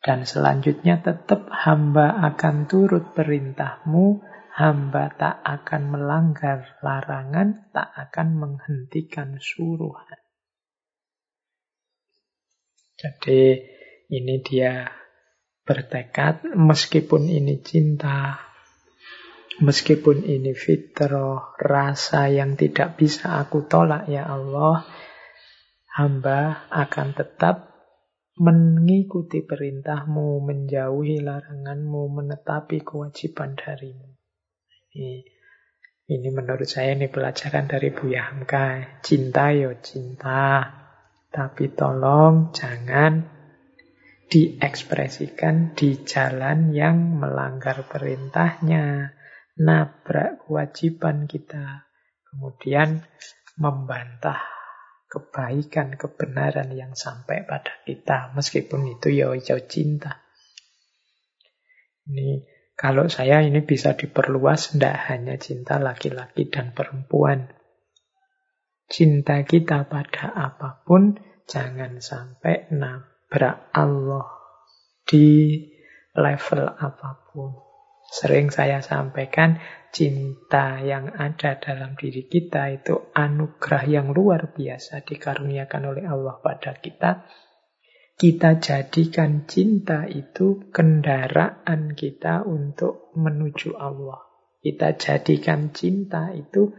Dan selanjutnya tetap hamba akan turut perintahmu, hamba tak akan melanggar larangan, tak akan menghentikan suruhan. Jadi ini dia bertekad meskipun ini cinta, Meskipun ini fitrah, rasa yang tidak bisa aku tolak ya Allah, hamba akan tetap mengikuti perintahmu, menjauhi laranganmu, menetapi kewajiban darimu. Ini, menurut saya ini pelajaran dari Buya Hamka. Cinta yo cinta, tapi tolong jangan diekspresikan di jalan yang melanggar perintahnya, nabrak kewajiban kita, kemudian membantah kebaikan, kebenaran yang sampai pada kita. Meskipun itu ya hijau cinta. Ini kalau saya ini bisa diperluas, tidak hanya cinta laki-laki dan perempuan. Cinta kita pada apa pun, jangan sampai nabrak Allah di level apa pun. Sering saya sampaikan, cinta yang ada dalam diri kita itu anugerah yang luar biasa dikaruniakan oleh Allah pada kita. Kita jadikan cinta itu kendaraan kita untuk menuju Allah. Kita jadikan cinta itu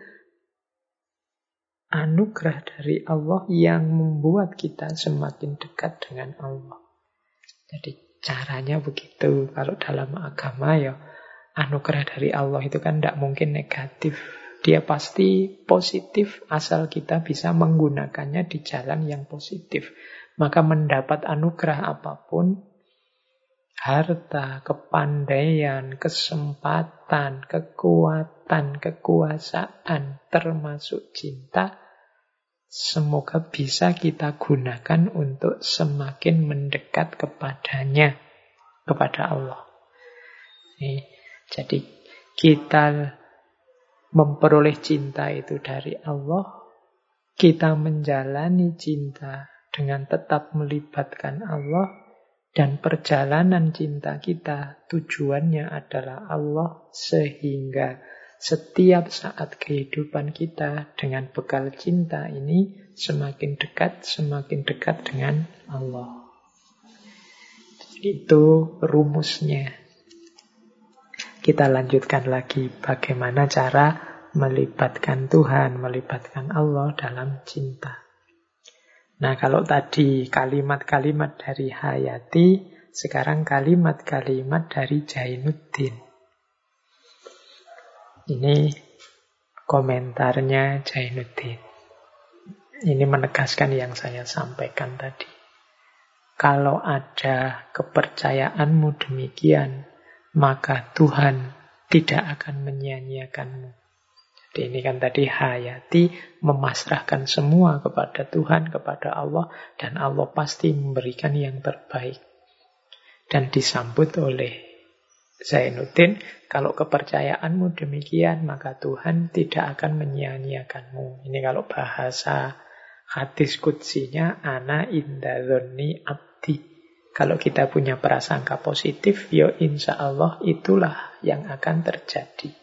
anugerah dari Allah yang membuat kita semakin dekat dengan Allah. Jadi caranya begitu. Kalau dalam agama ya anugerah dari Allah itu kan tidak mungkin negatif. Dia pasti positif asal kita bisa menggunakannya di jalan yang positif. Maka mendapat anugerah apa pun, harta, kepandaian, kesempatan, kekuatan, kekuasaan, termasuk cinta, semoga bisa kita gunakan untuk semakin mendekat kepadanya, kepada Allah. Nih, jadi kita memperoleh cinta itu dari Allah, kita menjalani cinta dengan tetap melibatkan Allah, dan perjalanan cinta kita tujuannya adalah Allah sehingga setiap saat kehidupan kita dengan bekal cinta ini semakin dekat, semakin dekat dengan Allah. Itu rumusnya. Kita lanjutkan lagi bagaimana cara melibatkan Tuhan, melibatkan Allah dalam cinta. Nah, kalau tadi kalimat-kalimat dari Hayati, sekarang kalimat-kalimat dari Jainuddin. Ini komentarnya Jainuddin. Ini menegaskan yang saya sampaikan tadi. Kalau ada kepercayaanmu demikian, maka Tuhan tidak akan menyia-nyiakanmu. Jadi ini kan tadi hayati memasrahkan semua kepada Tuhan, kepada Allah, dan Allah pasti memberikan yang terbaik. Dan disambut oleh Zainuddin, kalau kepercayaanmu demikian, maka Tuhan tidak akan menyia-nyiakanmu. Ini kalau bahasa hadis kutsinya, ana indadhoni abdi. Kalau kita punya prasangka positif, ya insya Allah itulah yang akan terjadi.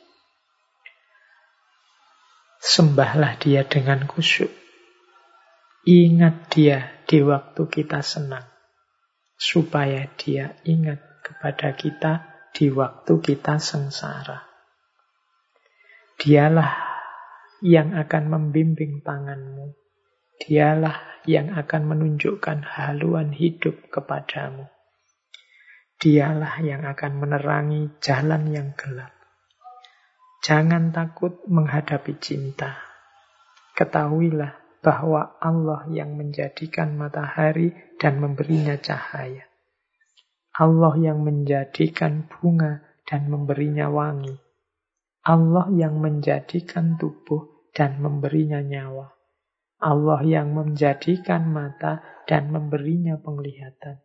Sembahlah dia dengan khusyuk. Ingat dia di waktu kita senang. Supaya dia ingat kepada kita di waktu kita sengsara. Dialah yang akan membimbing tanganmu Dialah yang akan menunjukkan haluan hidup kepadamu. Dialah yang akan menerangi jalan yang gelap. Jangan takut menghadapi cinta. Ketahuilah bahwa Allah yang menjadikan matahari dan memberinya cahaya. Allah yang menjadikan bunga dan memberinya wangi. Allah yang menjadikan tubuh dan memberinya nyawa. Allah yang menjadikan mata dan memberinya penglihatan.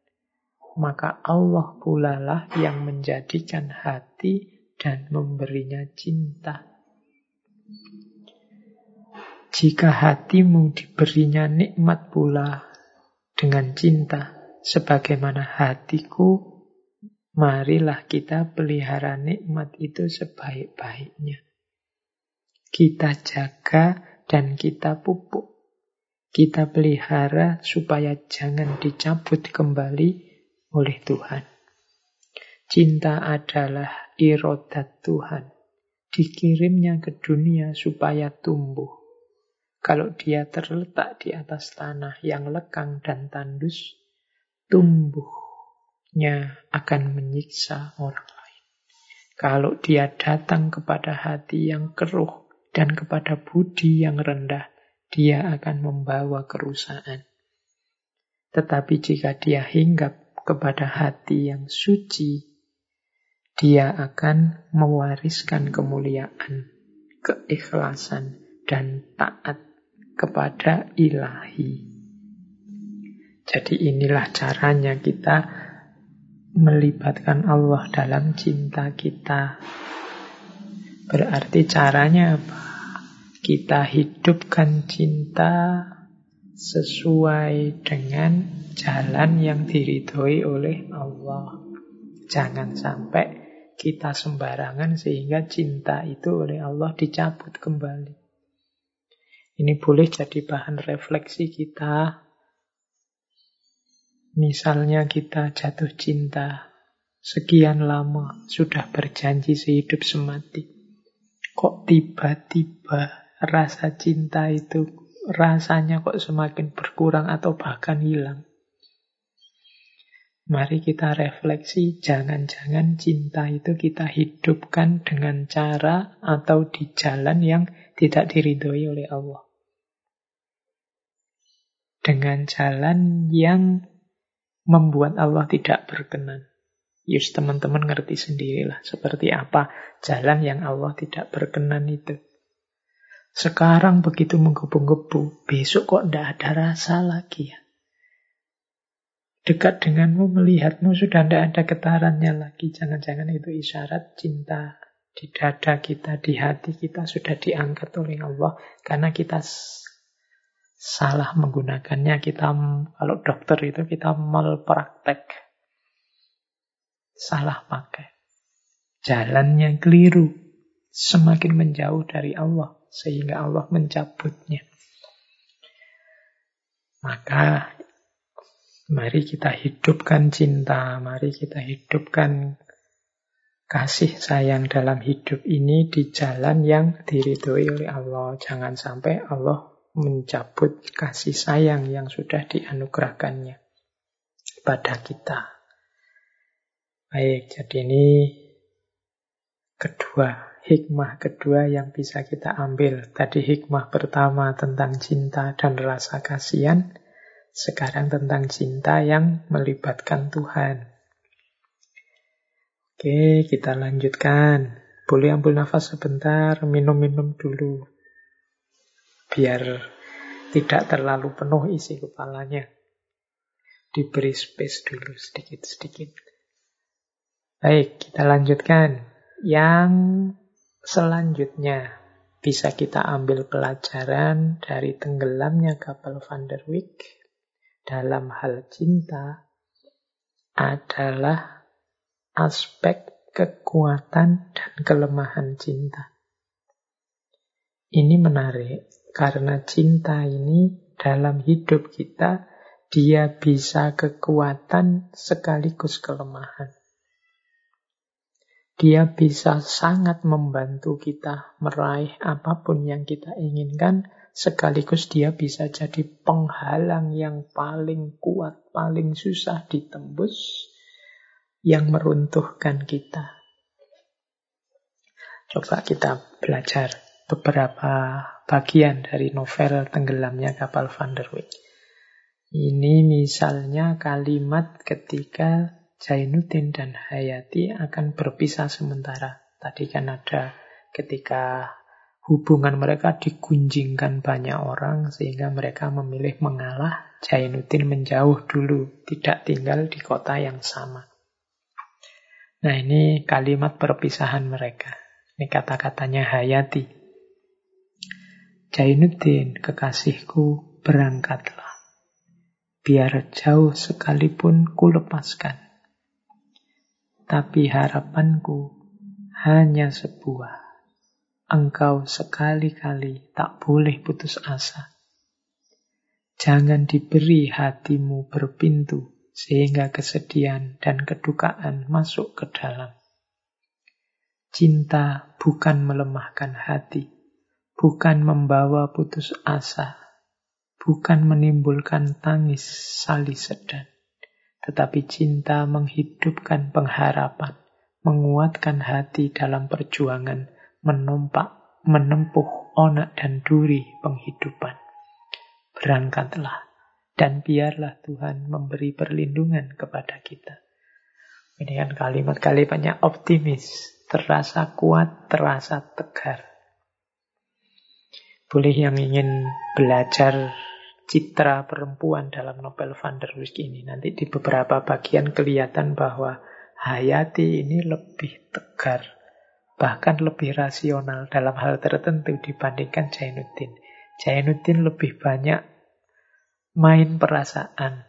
Maka Allah pula lah yang menjadikan hati dan memberinya cinta. Jika hatimu diberinya nikmat pula dengan cinta, sebagaimana hatiku, marilah kita pelihara nikmat itu sebaik-baiknya. Kita jaga dan kita pupuk kita pelihara supaya jangan dicabut kembali oleh Tuhan. Cinta adalah irodat Tuhan. Dikirimnya ke dunia supaya tumbuh. Kalau dia terletak di atas tanah yang lekang dan tandus, tumbuhnya akan menyiksa orang lain. Kalau dia datang kepada hati yang keruh dan kepada budi yang rendah, dia akan membawa kerusakan. Tetapi jika dia hinggap kepada hati yang suci, dia akan mewariskan kemuliaan, keikhlasan, dan taat kepada ilahi. Jadi inilah caranya kita melibatkan Allah dalam cinta kita. Berarti caranya apa? Kita hidupkan cinta sesuai dengan jalan yang diridhoi oleh Allah. Jangan sampai kita sembarangan sehingga cinta itu oleh Allah dicabut kembali. Ini boleh jadi bahan refleksi kita. Misalnya kita jatuh cinta, sekian lama sudah berjanji sehidup semati. Kok tiba-tiba rasa cinta itu rasanya kok semakin berkurang atau bahkan hilang. Mari kita refleksi, jangan-jangan cinta itu kita hidupkan dengan cara atau di jalan yang tidak diridhoi oleh Allah. Dengan jalan yang membuat Allah tidak berkenan. Yus teman-teman ngerti sendirilah seperti apa jalan yang Allah tidak berkenan itu. Sekarang begitu menggebu-gebu, besok kok tidak ada rasa lagi ya. Dekat denganmu, melihatmu, sudah tidak ada getarannya lagi. Jangan-jangan itu isyarat cinta di dada kita, di hati kita sudah diangkat oleh Allah. Karena kita salah menggunakannya. Kita, kalau dokter itu kita malpraktek. Salah pakai. Jalannya keliru. Semakin menjauh dari Allah sehingga Allah mencabutnya. Maka mari kita hidupkan cinta, mari kita hidupkan kasih sayang dalam hidup ini di jalan yang diridhoi oleh Allah. Jangan sampai Allah mencabut kasih sayang yang sudah dianugerahkannya pada kita. Baik, jadi ini kedua hikmah kedua yang bisa kita ambil. Tadi hikmah pertama tentang cinta dan rasa kasihan. Sekarang tentang cinta yang melibatkan Tuhan. Oke, kita lanjutkan. Boleh ambil nafas sebentar, minum-minum dulu. Biar tidak terlalu penuh isi kepalanya. Diberi space dulu sedikit-sedikit. Baik, kita lanjutkan. Yang Selanjutnya, bisa kita ambil pelajaran dari tenggelamnya kapal Van der Wijk dalam hal cinta adalah aspek kekuatan dan kelemahan cinta. Ini menarik karena cinta ini dalam hidup kita dia bisa kekuatan sekaligus kelemahan. Dia bisa sangat membantu kita meraih apa pun yang kita inginkan, sekaligus dia bisa jadi penghalang yang paling kuat, paling susah ditembus, yang meruntuhkan kita. Coba kita belajar beberapa bagian dari novel Tenggelamnya Kapal Van der Wijk. Ini misalnya kalimat ketika Jainuddin dan Hayati akan berpisah sementara. Tadi kan ada ketika hubungan mereka digunjingkan banyak orang sehingga mereka memilih mengalah. Jainuddin menjauh dulu, tidak tinggal di kota yang sama. Nah ini kalimat perpisahan mereka. Ini kata-katanya Hayati. Jainuddin, kekasihku, berangkatlah. Biar jauh sekalipun ku lepaskan tapi harapanku hanya sebuah. Engkau sekali-kali tak boleh putus asa. Jangan diberi hatimu berpintu sehingga kesedihan dan kedukaan masuk ke dalam. Cinta bukan melemahkan hati, bukan membawa putus asa, bukan menimbulkan tangis salis sedan, Tetapi cinta menghidupkan pengharapan, menguatkan hati dalam perjuangan, menompak, menempuh onak dan duri penghidupan. Berangkatlah, dan biarlah Tuhan memberi perlindungan kepada kita. Ini kan kalimat-kalimatnya optimis, terasa kuat, terasa tegar. Boleh yang ingin belajar citra perempuan dalam novel Van der Wijk ini. Nanti di beberapa bagian kelihatan bahwa Hayati ini lebih tegar, bahkan lebih rasional dalam hal tertentu dibandingkan Jainuddin. Jainuddin lebih banyak main perasaan.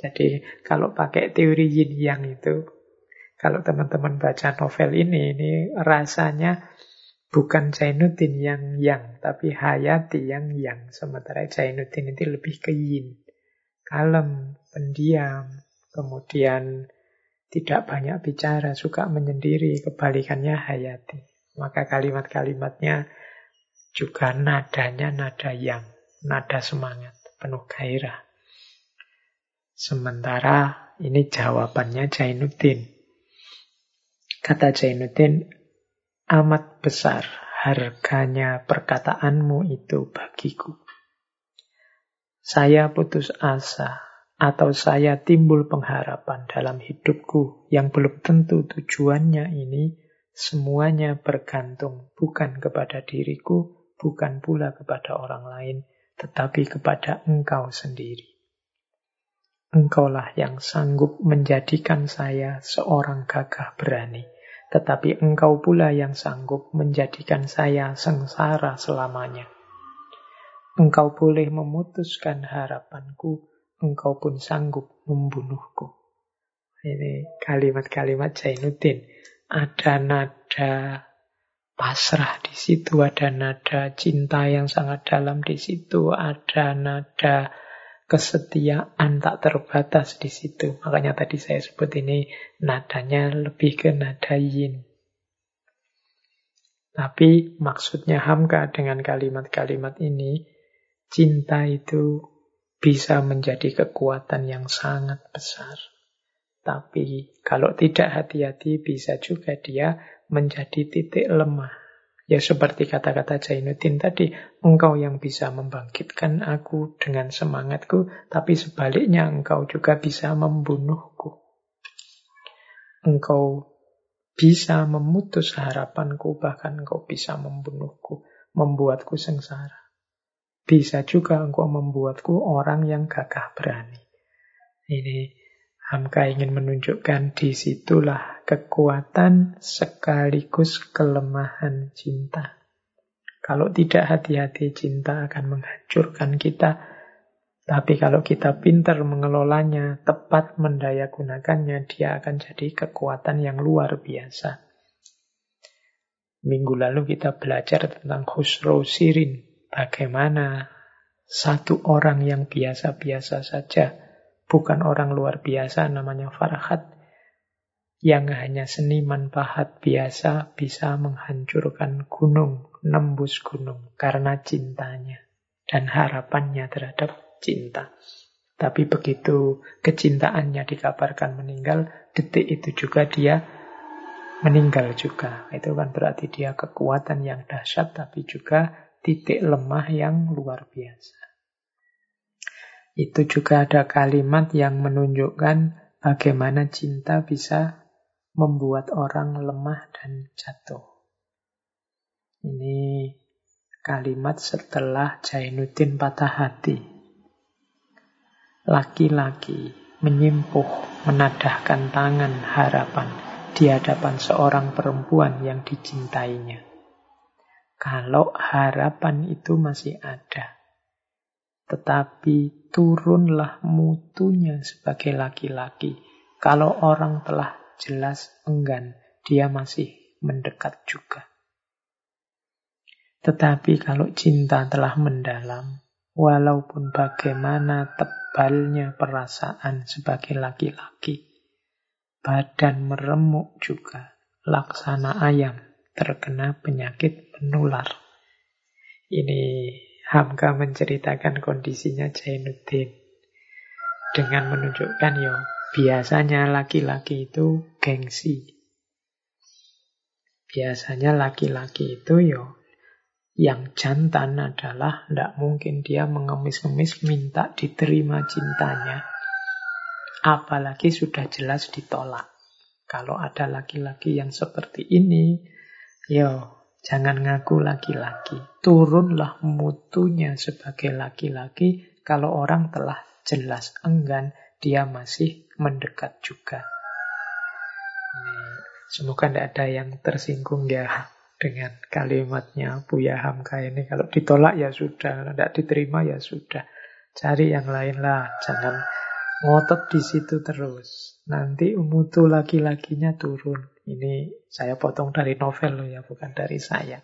Jadi kalau pakai teori yin yang itu, kalau teman-teman baca novel ini, ini rasanya Bukan Jainuddin yang yang, tapi Hayati yang yang. Sementara Jainuddin itu lebih ke yin. Kalem, pendiam, kemudian tidak banyak bicara, suka menyendiri. Kebalikannya Hayati. Maka kalimat-kalimatnya juga nadanya nada yang, nada semangat, penuh gairah. Sementara ini jawabannya Jainuddin. Kata Jainuddin, amat besar harganya perkataanmu itu bagiku. Saya putus asa atau saya timbul pengharapan dalam hidupku yang belum tentu tujuannya ini semuanya bergantung bukan kepada diriku, bukan pula kepada orang lain, tetapi kepada engkau sendiri. Engkaulah yang sanggup menjadikan saya seorang gagah berani tetapi engkau pula yang sanggup menjadikan saya sengsara selamanya. Engkau boleh memutuskan harapanku, engkau pun sanggup membunuhku. Ini kalimat-kalimat Zainuddin. Ada nada pasrah di situ, ada nada cinta yang sangat dalam di situ, ada nada kesetiaan tak terbatas di situ. Makanya tadi saya sebut ini nadanya lebih ke nada yin. Tapi maksudnya Hamka dengan kalimat-kalimat ini, cinta itu bisa menjadi kekuatan yang sangat besar. Tapi kalau tidak hati-hati bisa juga dia menjadi titik lemah Ya seperti kata-kata Jainuddin tadi, engkau yang bisa membangkitkan aku dengan semangatku, tapi sebaliknya engkau juga bisa membunuhku. Engkau bisa memutus harapanku, bahkan engkau bisa membunuhku, membuatku sengsara. Bisa juga engkau membuatku orang yang gagah berani. Ini Hamka ingin menunjukkan di situlah kekuatan sekaligus kelemahan cinta. Kalau tidak hati-hati, cinta akan menghancurkan kita. Tapi kalau kita pintar mengelolanya, tepat mendayagunakannya, dia akan jadi kekuatan yang luar biasa. Minggu lalu kita belajar tentang Khusro Sirin. Bagaimana satu orang yang biasa-biasa saja bukan orang luar biasa namanya Farhat yang hanya seniman pahat biasa bisa menghancurkan gunung, nembus gunung karena cintanya dan harapannya terhadap cinta. Tapi begitu kecintaannya dikabarkan meninggal, detik itu juga dia meninggal juga. Itu kan berarti dia kekuatan yang dahsyat tapi juga titik lemah yang luar biasa. Itu juga ada kalimat yang menunjukkan bagaimana cinta bisa membuat orang lemah dan jatuh. Ini kalimat setelah Jainuddin patah hati. Laki-laki menyimpuh, menadahkan tangan harapan di hadapan seorang perempuan yang dicintainya. Kalau harapan itu masih ada, tetapi turunlah mutunya sebagai laki-laki. Kalau orang telah jelas enggan, dia masih mendekat juga. Tetapi kalau cinta telah mendalam, walaupun bagaimana tebalnya perasaan sebagai laki-laki, badan meremuk juga, laksana ayam terkena penyakit menular. Ini Hamka menceritakan kondisinya Jainuddin dengan menunjukkan ya Biasanya laki-laki itu gengsi. Biasanya laki-laki itu yo yang jantan adalah tidak mungkin dia mengemis-ngemis minta diterima cintanya. Apalagi sudah jelas ditolak. Kalau ada laki-laki yang seperti ini, yo jangan ngaku laki-laki. Turunlah mutunya sebagai laki-laki kalau orang telah jelas enggan, dia masih mendekat juga. Semoga tidak ada yang tersinggung ya dengan kalimatnya Buya Hamka ini. Kalau ditolak ya sudah, tidak diterima ya sudah. Cari yang lain lah, jangan ngotot di situ terus. Nanti mutu laki-lakinya turun. Ini saya potong dari novel loh ya, bukan dari saya.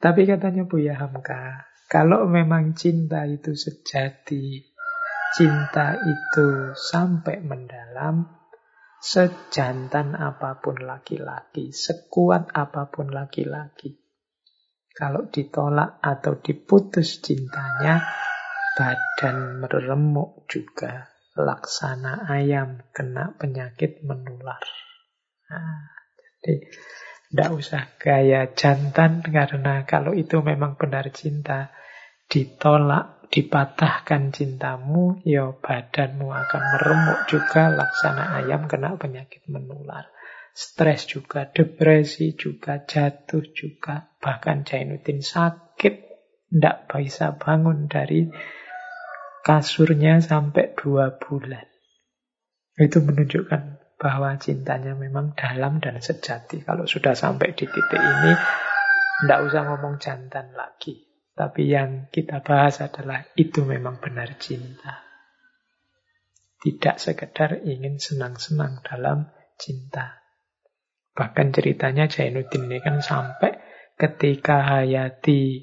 Tapi katanya Buya Hamka, kalau memang cinta itu sejati, cinta itu sampai mendalam, Sejantan apa pun laki-laki, sekuat apa pun laki-laki. Kalau ditolak atau diputus cintanya, badan meremuk juga. Laksana ayam kena penyakit menular. Nah, jadi tidak usah gaya jantan karena kalau itu memang benar cinta, ditolak dipatahkan cintamu, ya badanmu akan meremuk juga, laksana ayam kena penyakit menular. Stres juga, depresi juga, jatuh juga, bahkan Jainuddin sakit, tidak bisa bangun dari kasurnya sampai dua bulan. Itu menunjukkan bahwa cintanya memang dalam dan sejati. Kalau sudah sampai di titik ini, tidak usah ngomong jantan lagi. Tapi yang kita bahas adalah itu memang benar cinta. Tidak sekedar ingin senang-senang dalam cinta. Bahkan ceritanya Jainuddin ini kan sampai ketika Hayati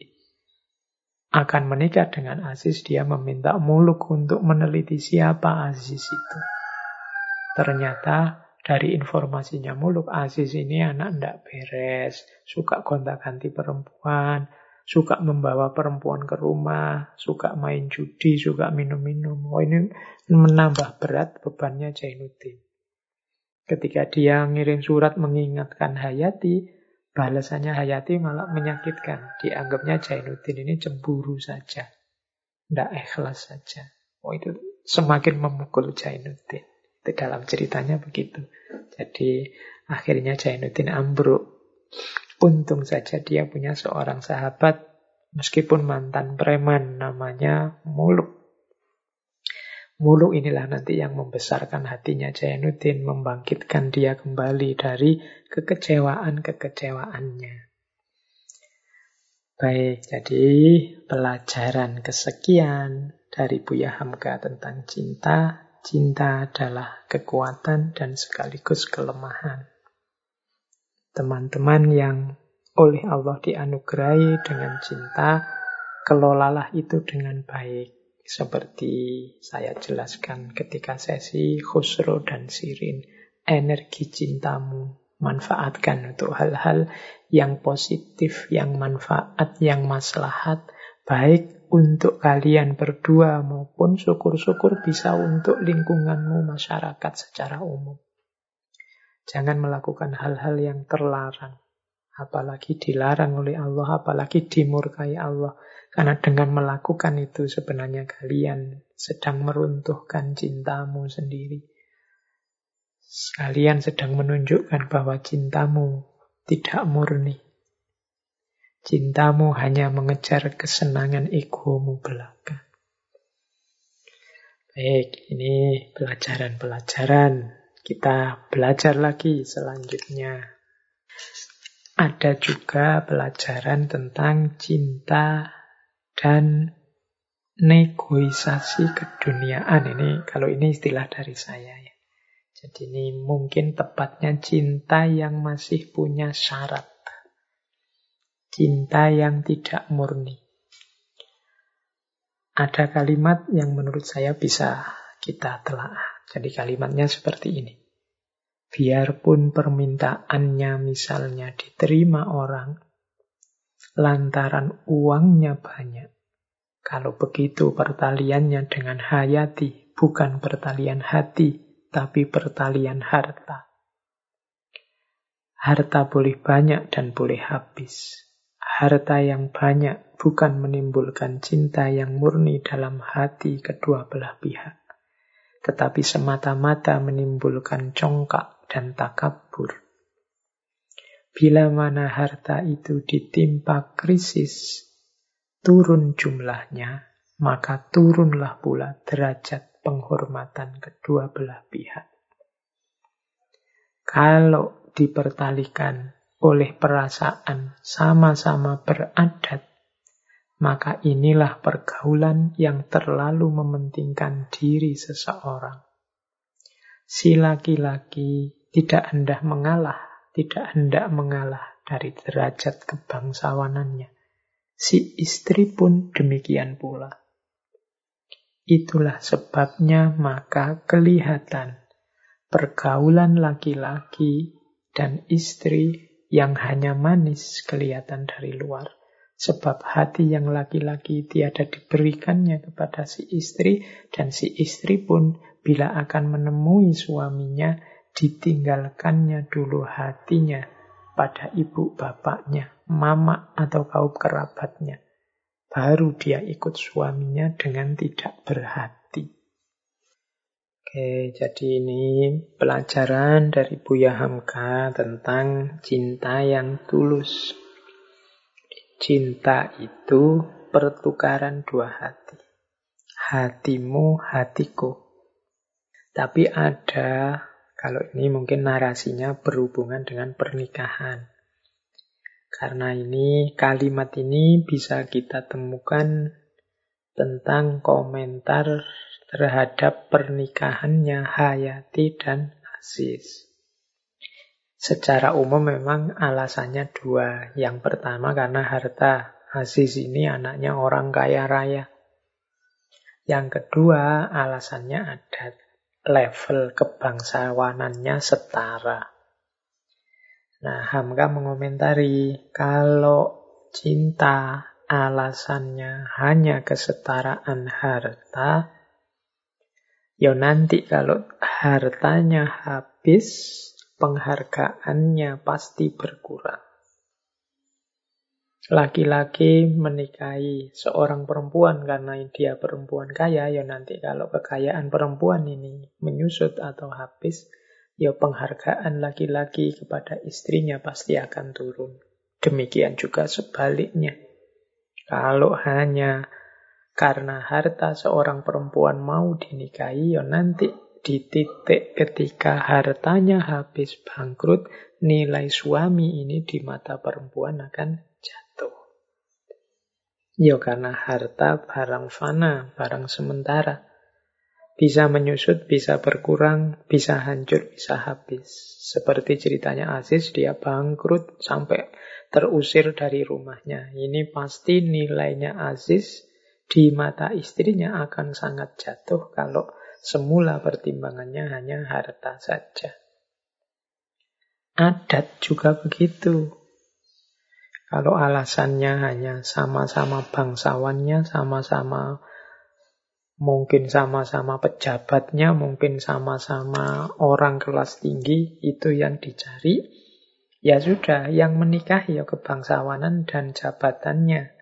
akan menikah dengan Aziz, dia meminta muluk untuk meneliti siapa Aziz itu. Ternyata dari informasinya muluk, Aziz ini anak ndak beres, suka gonta-ganti perempuan, suka membawa perempuan ke rumah, suka main judi, suka minum-minum. Oh ini menambah berat bebannya Jainuddin. Ketika dia ngirim surat mengingatkan Hayati, balasannya Hayati malah menyakitkan. Dianggapnya Jainuddin ini cemburu saja. Tidak ikhlas saja. Oh itu semakin memukul Jainuddin. Itu dalam ceritanya begitu. Jadi akhirnya Jainuddin ambruk. Untung saja dia punya seorang sahabat, meskipun mantan preman, namanya Muluk. Muluk inilah nanti yang membesarkan hatinya Jainuddin, membangkitkan dia kembali dari kekecewaan-kekecewaannya. Baik, jadi pelajaran kesekian dari Buya Hamka tentang cinta. Cinta adalah kekuatan dan sekaligus kelemahan teman-teman yang oleh Allah dianugerahi dengan cinta, kelolalah itu dengan baik. Seperti saya jelaskan ketika sesi Khusro dan Sirin. Energi cintamu manfaatkan untuk hal-hal yang positif, yang manfaat, yang maslahat. Baik untuk kalian berdua maupun syukur-syukur bisa untuk lingkunganmu masyarakat secara umum. Jangan melakukan hal-hal yang terlarang. Apalagi dilarang oleh Allah, apalagi dimurkai Allah. Karena dengan melakukan itu sebenarnya kalian sedang meruntuhkan cintamu sendiri. Kalian sedang menunjukkan bahwa cintamu tidak murni. Cintamu hanya mengejar kesenangan egomu belaka. Baik, ini pelajaran-pelajaran kita belajar lagi selanjutnya. Ada juga pelajaran tentang cinta dan negosiasi keduniaan. Ini kalau ini istilah dari saya ya. Jadi ini mungkin tepatnya cinta yang masih punya syarat. Cinta yang tidak murni. Ada kalimat yang menurut saya bisa kita telah. Jadi kalimatnya seperti ini. Biarpun permintaannya misalnya diterima orang, lantaran uangnya banyak. Kalau begitu pertaliannya dengan hayati, bukan pertalian hati, tapi pertalian harta. Harta boleh banyak dan boleh habis. Harta yang banyak bukan menimbulkan cinta yang murni dalam hati kedua belah pihak, tetapi semata-mata menimbulkan congkak dan takabur. Bila mana harta itu ditimpa krisis, turun jumlahnya, maka turunlah pula derajat penghormatan kedua belah pihak. Kalau dipertalikan oleh perasaan sama-sama beradat, maka inilah pergaulan yang terlalu mementingkan diri seseorang. Si laki-laki tidak hendak mengalah, tidak hendak mengalah dari derajat kebangsawanannya. Si istri pun demikian pula. Itulah sebabnya maka kelihatan pergaulan laki-laki dan istri yang hanya manis kelihatan dari luar. Sebab hati yang laki-laki tiada diberikannya kepada si istri dan si istri pun bila akan menemui suaminya ditinggalkannya dulu hatinya pada ibu bapaknya, mama atau kaum kerabatnya baru dia ikut suaminya dengan tidak berhati. Oke, jadi ini pelajaran dari Buya Hamka tentang cinta yang tulus. Cinta itu pertukaran dua hati. Hatimu, hatiku. Tapi ada, kalau ini mungkin narasinya berhubungan dengan pernikahan. Karena ini kalimat ini bisa kita temukan tentang komentar terhadap pernikahannya Hayati dan Aziz. Secara umum memang alasannya dua. Yang pertama karena harta. Aziz ini anaknya orang kaya raya. Yang kedua alasannya ada level kebangsawanannya setara. Nah, Hamka mengomentari kalau cinta alasannya hanya kesetaraan harta, ya nanti kalau hartanya habis, penghargaannya pasti berkurang. Laki-laki menikahi seorang perempuan karena dia perempuan kaya, ya nanti kalau kekayaan perempuan ini menyusut atau habis, ya penghargaan laki-laki kepada istrinya pasti akan turun. Demikian juga sebaliknya. Kalau hanya karena harta seorang perempuan mau dinikahi, ya nanti di titik ketika hartanya habis bangkrut, nilai suami ini di mata perempuan akan jatuh. Ya karena harta barang fana, barang sementara. Bisa menyusut, bisa berkurang, bisa hancur, bisa habis. Seperti ceritanya Aziz, dia bangkrut sampai terusir dari rumahnya. Ini pasti nilainya Aziz di mata istrinya akan sangat jatuh kalau semula pertimbangannya hanya harta saja. Adat juga begitu. Kalau alasannya hanya sama-sama bangsawannya, sama-sama Mungkin sama-sama pejabatnya, mungkin sama-sama orang kelas tinggi, itu yang dicari. Ya sudah, yang menikah ya kebangsawanan dan jabatannya.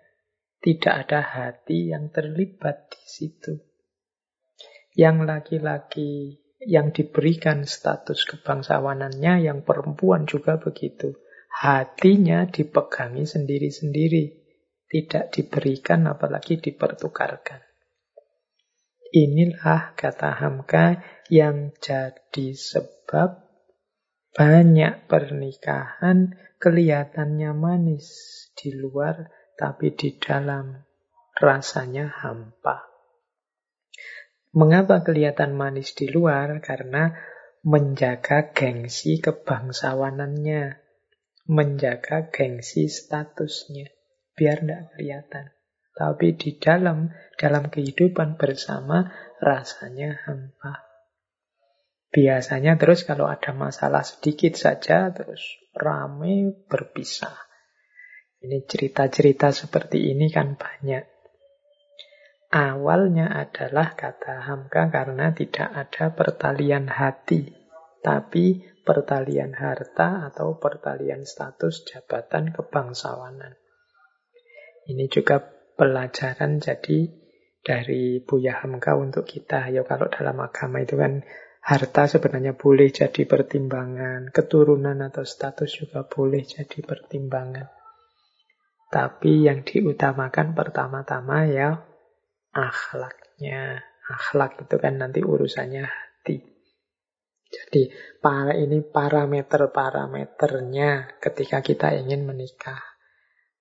Tidak ada hati yang terlibat di situ. Yang laki-laki yang diberikan status kebangsawanannya, yang perempuan juga begitu. Hatinya dipegangi sendiri-sendiri. Tidak diberikan apalagi dipertukarkan. Inilah kata Hamka yang jadi sebab banyak pernikahan kelihatannya manis di luar tapi di dalam rasanya hampa. Mengapa kelihatan manis di luar? Karena menjaga gengsi kebangsawanannya, menjaga gengsi statusnya, biar tidak kelihatan. Tapi di dalam dalam kehidupan bersama rasanya hampa. Biasanya terus kalau ada masalah sedikit saja terus rame berpisah. Ini cerita-cerita seperti ini kan banyak. awalnya adalah kata Hamka karena tidak ada pertalian hati, tapi pertalian harta atau pertalian status jabatan kebangsawanan. Ini juga pelajaran jadi dari Buya Hamka untuk kita. Ya kalau dalam agama itu kan harta sebenarnya boleh jadi pertimbangan, keturunan atau status juga boleh jadi pertimbangan. Tapi yang diutamakan pertama-tama ya akhlaknya. Akhlak itu kan nanti urusannya hati. Jadi para ini parameter-parameternya ketika kita ingin menikah.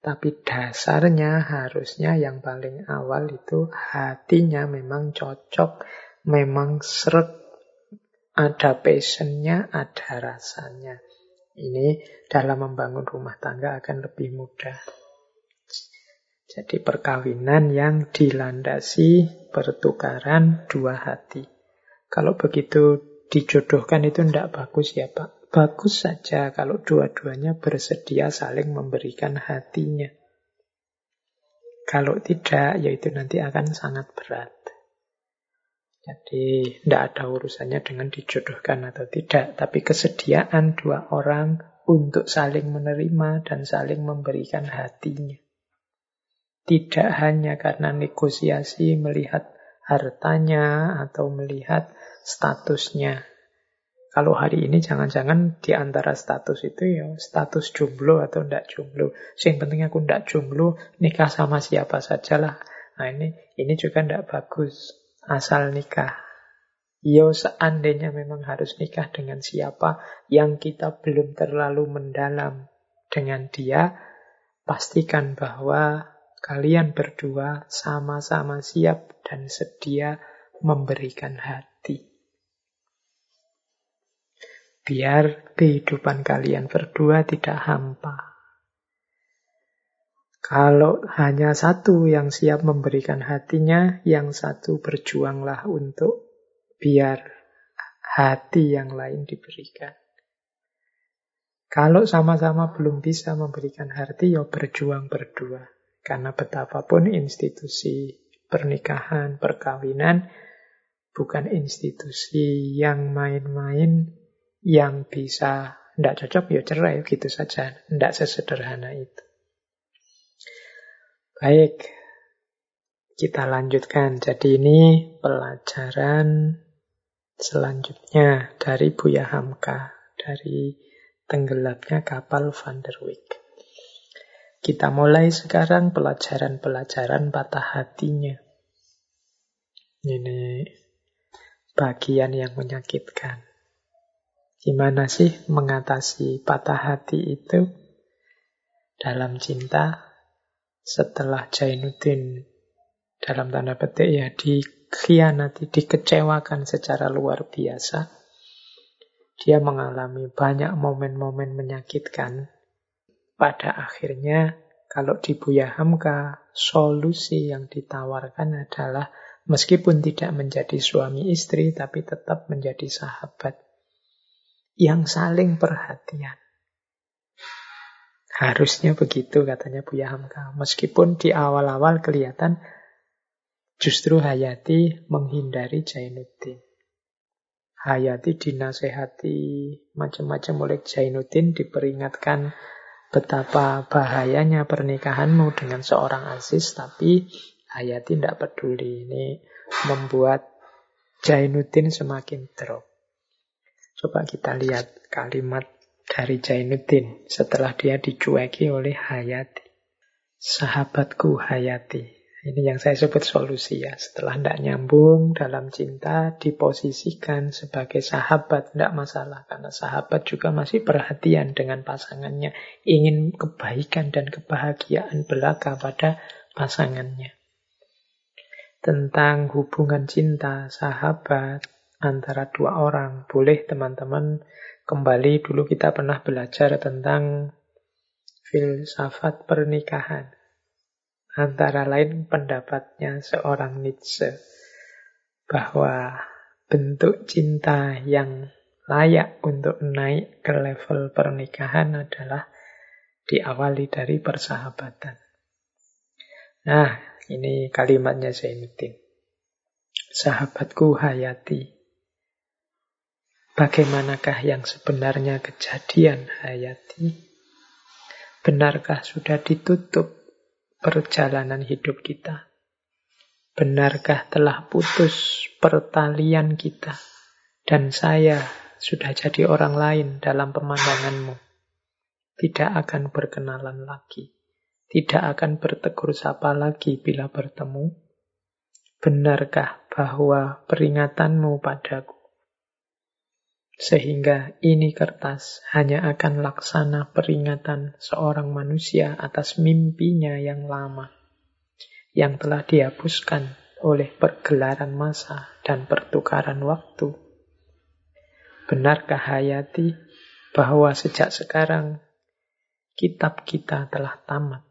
Tapi dasarnya harusnya yang paling awal itu hatinya memang cocok, memang seret, ada passionnya, ada rasanya. Ini dalam membangun rumah tangga akan lebih mudah. Jadi perkawinan yang dilandasi pertukaran dua hati. Kalau begitu dijodohkan itu tidak bagus ya Pak. Bagus saja kalau dua-duanya bersedia saling memberikan hatinya. Kalau tidak, yaitu nanti akan sangat berat. Jadi tidak ada urusannya dengan dijodohkan atau tidak, tapi kesediaan dua orang untuk saling menerima dan saling memberikan hatinya. Tidak hanya karena negosiasi melihat hartanya atau melihat statusnya, kalau hari ini jangan-jangan di antara status itu ya status jomblo atau tidak jomblo. Yang penting aku tidak jomblo, nikah sama siapa sajalah. Nah ini ini juga tidak bagus. Asal nikah. Ya seandainya memang harus nikah dengan siapa yang kita belum terlalu mendalam dengan dia, pastikan bahwa kalian berdua sama-sama siap dan sedia memberikan hati biar kehidupan kalian berdua tidak hampa. Kalau hanya satu yang siap memberikan hatinya, yang satu berjuanglah untuk biar hati yang lain diberikan. Kalau sama-sama belum bisa memberikan hati, ya berjuang berdua. Karena betapapun institusi pernikahan, perkawinan, bukan institusi yang main-main yang bisa tidak cocok ya cerai gitu saja. Tidak sesederhana itu. Baik, kita lanjutkan. Jadi ini pelajaran selanjutnya dari Buya Hamka, dari tenggelamnya kapal Van der Wijk. Kita mulai sekarang pelajaran-pelajaran patah hatinya. Ini bagian yang menyakitkan. Gimana sih mengatasi patah hati itu dalam cinta setelah Jainuddin dalam tanda petik ya dikhianati, dikecewakan secara luar biasa. Dia mengalami banyak momen-momen menyakitkan. Pada akhirnya, kalau di Buya Hamka, solusi yang ditawarkan adalah meskipun tidak menjadi suami istri, tapi tetap menjadi sahabat yang saling perhatian. Harusnya begitu katanya Buya Hamka. Meskipun di awal-awal kelihatan justru Hayati menghindari Jainuddin. Hayati dinasehati macam-macam oleh Jainuddin diperingatkan betapa bahayanya pernikahanmu dengan seorang Aziz tapi Hayati tidak peduli. Ini membuat Jainuddin semakin drop. Coba kita lihat kalimat dari Jainuddin setelah dia dicueki oleh Hayati. Sahabatku Hayati. Ini yang saya sebut solusi ya. Setelah tidak nyambung dalam cinta, diposisikan sebagai sahabat. Tidak masalah, karena sahabat juga masih perhatian dengan pasangannya. Ingin kebaikan dan kebahagiaan belaka pada pasangannya. Tentang hubungan cinta, sahabat, antara dua orang. Boleh teman-teman kembali dulu kita pernah belajar tentang filsafat pernikahan. Antara lain pendapatnya seorang Nietzsche bahwa bentuk cinta yang layak untuk naik ke level pernikahan adalah diawali dari persahabatan. Nah, Ini kalimatnya Zainuddin. Sahabatku Hayati. Bagaimanakah yang sebenarnya kejadian Hayati? Benarkah sudah ditutup perjalanan hidup kita? Benarkah telah putus pertalian kita? Dan saya sudah jadi orang lain dalam pemandanganmu. Tidak akan berkenalan lagi. Tidak akan bertegur sapa lagi bila bertemu. Benarkah bahwa peringatanmu padaku sehingga ini kertas hanya akan laksana peringatan seorang manusia atas mimpinya yang lama, yang telah dihapuskan oleh pergelaran masa dan pertukaran waktu. Benarkah Hayati bahwa sejak sekarang kitab kita telah tamat?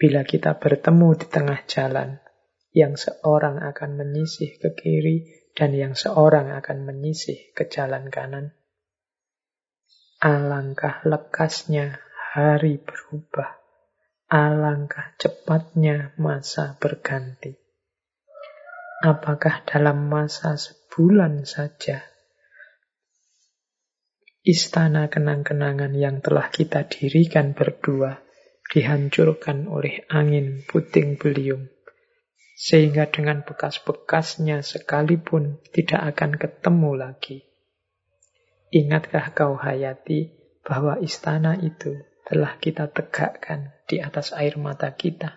Bila kita bertemu di tengah jalan, yang seorang akan menyisih ke kiri dan yang seorang akan menyisih ke jalan kanan. Alangkah lekasnya hari berubah, alangkah cepatnya masa berganti. Apakah dalam masa sebulan saja istana kenang-kenangan yang telah kita dirikan berdua dihancurkan oleh angin puting beliung sehingga dengan bekas-bekasnya sekalipun tidak akan ketemu lagi. Ingatkah kau Hayati bahwa istana itu telah kita tegakkan di atas air mata kita,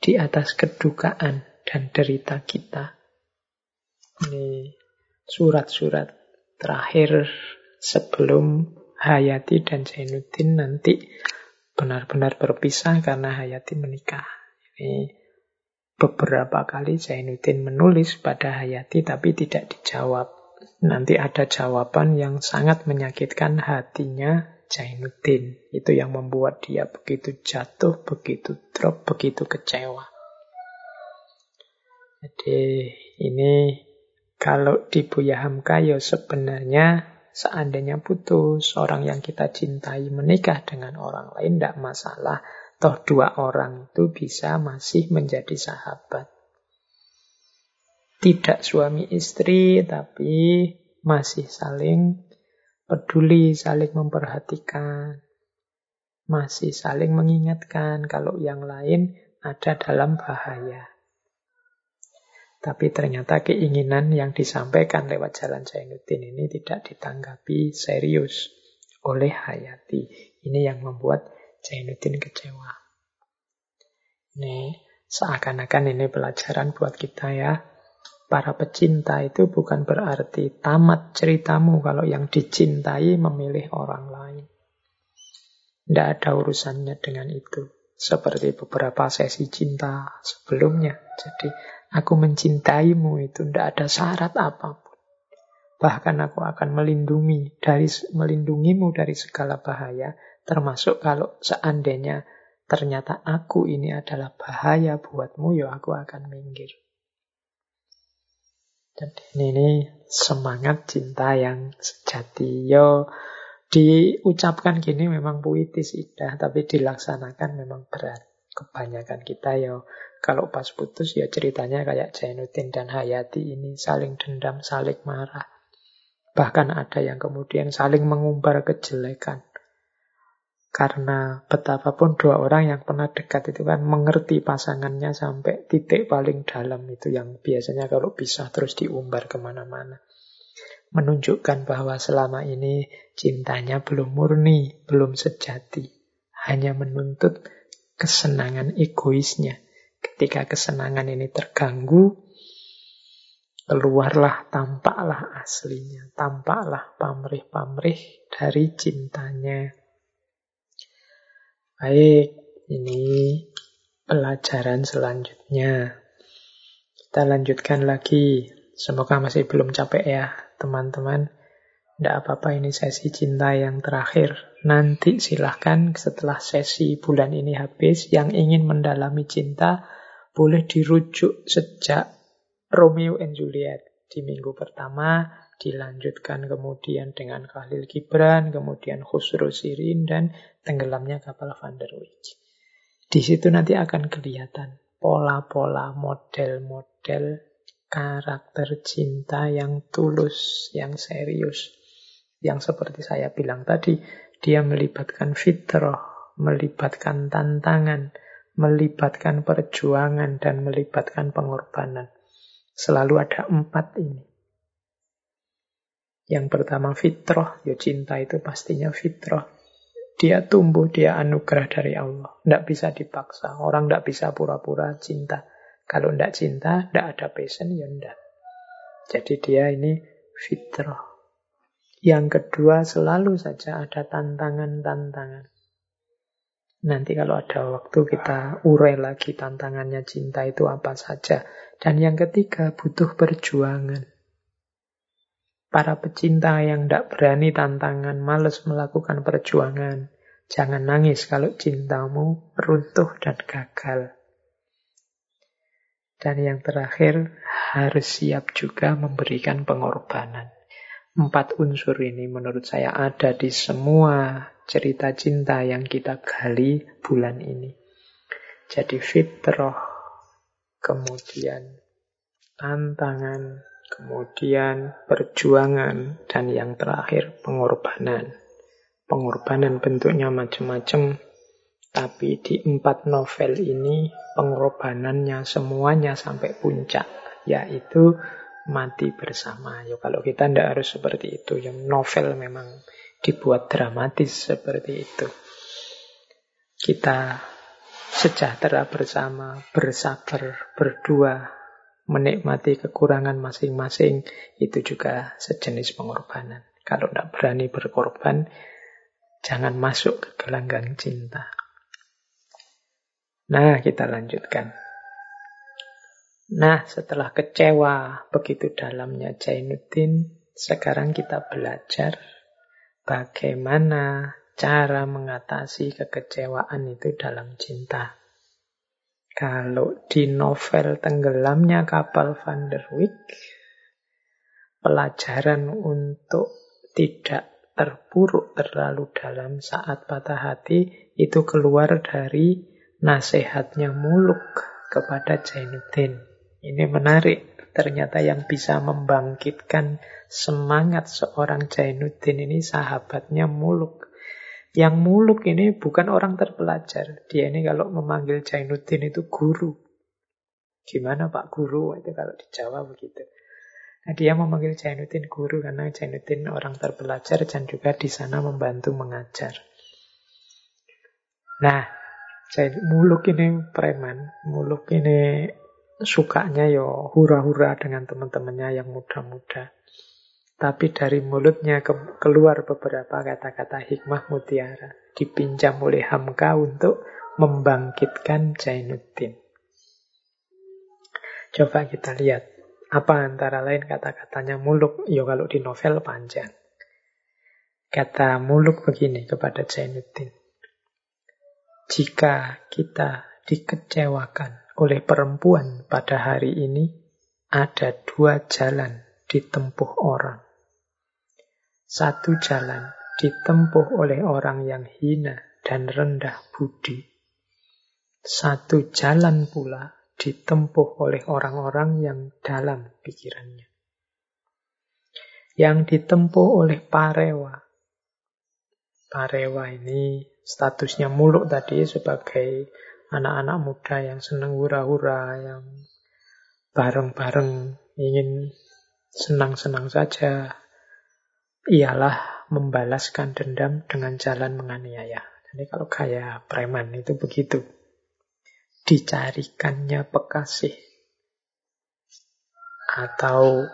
di atas kedukaan dan derita kita. Ini surat-surat terakhir sebelum Hayati dan Zainuddin nanti benar-benar berpisah karena Hayati menikah. Ini Beberapa kali Zainuddin menulis pada Hayati tapi tidak dijawab. Nanti ada jawaban yang sangat menyakitkan hatinya Zainuddin. Itu yang membuat dia begitu jatuh, begitu drop, begitu kecewa. Jadi ini kalau di Buya Hamka ya sebenarnya seandainya putus orang yang kita cintai menikah dengan orang lain tidak masalah. Toh dua orang itu bisa masih menjadi sahabat. Tidak suami istri, tapi masih saling peduli, saling memperhatikan. Masih saling mengingatkan kalau yang lain ada dalam bahaya. Tapi ternyata keinginan yang disampaikan lewat jalan Zainuddin ini tidak ditanggapi serius oleh Hayati. Ini yang membuat Zainuddin kecewa. Ini seakan-akan ini pelajaran buat kita ya. Para pecinta itu bukan berarti tamat ceritamu kalau yang dicintai memilih orang lain. Tidak ada urusannya dengan itu. Seperti beberapa sesi cinta sebelumnya. Jadi aku mencintaimu itu tidak ada syarat apa pun. Bahkan aku akan melindungi dari melindungimu dari segala bahaya Termasuk kalau seandainya ternyata aku ini adalah bahaya buatmu, ya aku akan minggir. Jadi ini semangat cinta yang sejati. Yo diucapkan gini memang puitis indah, tapi dilaksanakan memang berat. Kebanyakan kita yo kalau pas putus ya ceritanya kayak Jainuddin dan Hayati ini saling dendam, saling marah. Bahkan ada yang kemudian saling mengumbar kejelekan. Karena betapapun dua orang yang pernah dekat itu kan mengerti pasangannya sampai titik paling dalam itu yang biasanya kalau bisa terus diumbar ke mana-mana. Menunjukkan bahwa selama ini cintanya belum murni, belum sejati. Hanya menuntut kesenangan egoisnya. Ketika kesenangan ini terganggu, keluarlah, tampaklah aslinya. Tampaklah pamrih-pamrih dari cintanya. Baik, ini pelajaran selanjutnya. Kita lanjutkan lagi. Semoga masih belum capek ya, teman-teman. Tidak apa-apa, ini sesi cinta yang terakhir. Nanti silahkan setelah sesi bulan ini habis, yang ingin mendalami cinta, boleh dirujuk sejak Romeo and Juliet. Di minggu pertama, dilanjutkan kemudian dengan Khalil Gibran, kemudian Khusro Sirin, dan tenggelamnya kapal Van der Wijk. Di situ nanti akan kelihatan pola-pola model-model karakter cinta yang tulus, yang serius. Yang seperti saya bilang tadi, dia melibatkan fitrah, melibatkan tantangan, melibatkan perjuangan, dan melibatkan pengorbanan. Selalu ada empat ini. Yang pertama fitrah, ya cinta itu pastinya fitrah. Dia tumbuh, dia anugerah dari Allah. Tidak bisa dipaksa. Orang tidak bisa pura-pura cinta. Kalau tidak cinta, tidak ada passion, ya tidak. Jadi dia ini fitrah. Yang kedua, selalu saja ada tantangan-tantangan. Nanti kalau ada waktu kita urai lagi tantangannya cinta itu apa saja. Dan yang ketiga, butuh perjuangan. Para pecinta yang tidak berani tantangan, males melakukan perjuangan. Jangan nangis kalau cintamu runtuh dan gagal. Dan yang terakhir, harus siap juga memberikan pengorbanan. Empat unsur ini menurut saya ada di semua cerita cinta yang kita gali bulan ini. Jadi fitrah, kemudian tantangan, kemudian perjuangan, dan yang terakhir pengorbanan. Pengorbanan bentuknya macam-macam, tapi di empat novel ini pengorbanannya semuanya sampai puncak, yaitu mati bersama. Ya kalau kita tidak harus seperti itu. Yang novel memang dibuat dramatis seperti itu. Kita sejahtera bersama, bersabar, berdua, menikmati kekurangan masing-masing, itu juga sejenis pengorbanan. Kalau tidak berani berkorban, jangan masuk ke gelanggang cinta. Nah, kita lanjutkan. Nah, setelah kecewa begitu dalamnya Jainuddin, sekarang kita belajar bagaimana cara mengatasi kekecewaan itu dalam cinta. Kalau di novel Tenggelamnya Kapal Van der Wijk, pelajaran untuk tidak terpuruk terlalu dalam saat patah hati itu keluar dari nasihatnya Muluk kepada Jainuddin. Ini menarik. Ternyata yang bisa membangkitkan semangat seorang Jainuddin ini sahabatnya Muluk. Yang Muluk ini bukan orang terpelajar. Dia ini kalau memanggil Jainuddin itu guru. Gimana Pak Guru? Itu kalau di Jawa begitu. Nah, dia memanggil Jainuddin guru karena Jainuddin orang terpelajar dan juga di sana membantu mengajar. Nah, Muluk ini preman, Muluk ini sukanya yo hura-hura dengan teman-temannya yang muda-muda. Tapi dari mulutnya ke keluar beberapa kata-kata hikmah mutiara. Dipinjam oleh Hamka untuk membangkitkan Jainuddin. Coba kita lihat. Apa antara lain kata-katanya muluk? Yo kalau di novel panjang. Kata muluk begini kepada Jainuddin. Jika kita dikecewakan oleh perempuan pada hari ini ada dua jalan ditempuh orang. Satu jalan ditempuh oleh orang yang hina dan rendah budi. Satu jalan pula ditempuh oleh orang-orang yang dalam pikirannya. Yang ditempuh oleh parewa. Parewa ini statusnya muluk tadi sebagai anak-anak muda yang senang hura-hura, yang bareng-bareng ingin senang-senang saja, ialah membalaskan dendam dengan jalan menganiaya. Jadi kalau kayak preman itu begitu. Dicarikannya pekasih. Atau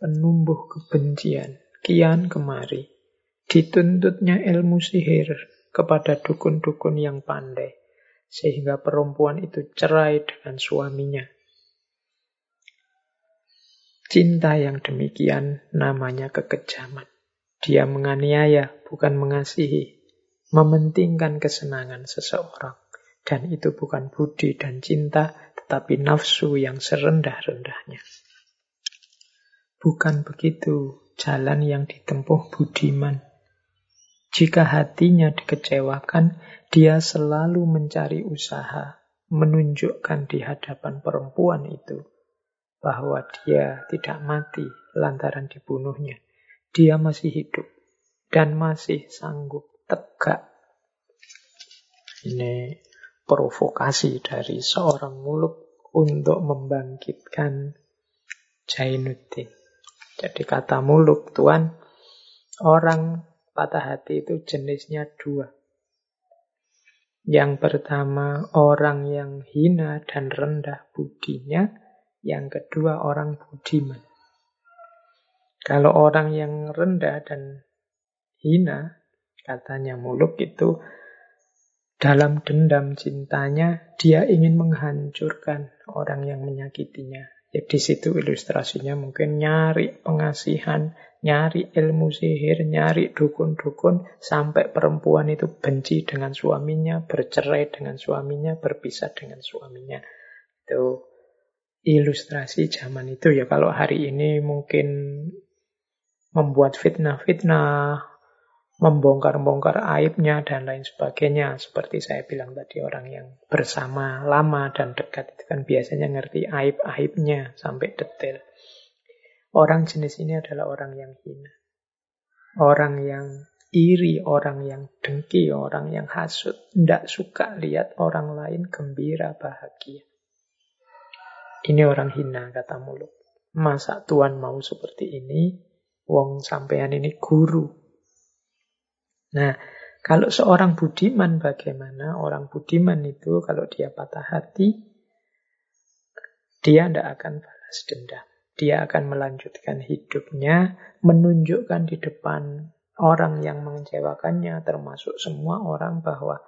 penumbuh kebencian. Kian kemari. Dituntutnya ilmu sihir kepada dukun-dukun yang pandai. Sehingga perempuan itu cerai dengan suaminya. Cinta yang demikian namanya kekejaman. Dia menganiaya, bukan mengasihi. Mementingkan kesenangan seseorang. Dan itu bukan budi dan cinta, tetapi nafsu yang serendah-rendahnya. Bukan begitu jalan yang ditempuh budiman. Jika hatinya dikecewakan, dia selalu mencari usaha menunjukkan di hadapan perempuan itu bahwa dia tidak mati lantaran dibunuhnya. Dia masih hidup dan masih sanggup tegak. Ini provokasi dari seorang muluk untuk membangkitkan Jainuddin. Jadi kata muluk, Tuan, orang patah hati itu jenisnya dua. Yang pertama orang yang hina dan rendah budinya, yang kedua orang budiman. Kalau orang yang rendah dan hina, katanya muluk itu dalam dendam cintanya dia ingin menghancurkan orang yang menyakitinya. Ya di situ ilustrasinya mungkin nyari pengasihan, nyari ilmu sihir, nyari dukun-dukun, sampai perempuan itu benci dengan suaminya, bercerai dengan suaminya, berpisah dengan suaminya. Itu ilustrasi zaman itu ya. Kalau hari ini mungkin membuat fitnah-fitnah, membongkar-bongkar aibnya, dan lain sebagainya. Seperti saya bilang tadi, orang yang bersama lama dan dekat itu kan biasanya ngerti aib-aibnya sampai detail. Orang jenis ini adalah orang yang hina. Orang yang iri, orang yang dengki, orang yang hasut. Tidak suka lihat orang lain gembira, bahagia. Ini orang hina, kata mulut. Masa Tuhan mau seperti ini? Wong sampean ini guru. Nah, kalau seorang budiman bagaimana? Orang budiman itu kalau dia patah hati, dia tidak akan balas dendam. Dia akan melanjutkan hidupnya, menunjukkan di depan orang yang mengecewakannya, termasuk semua orang bahwa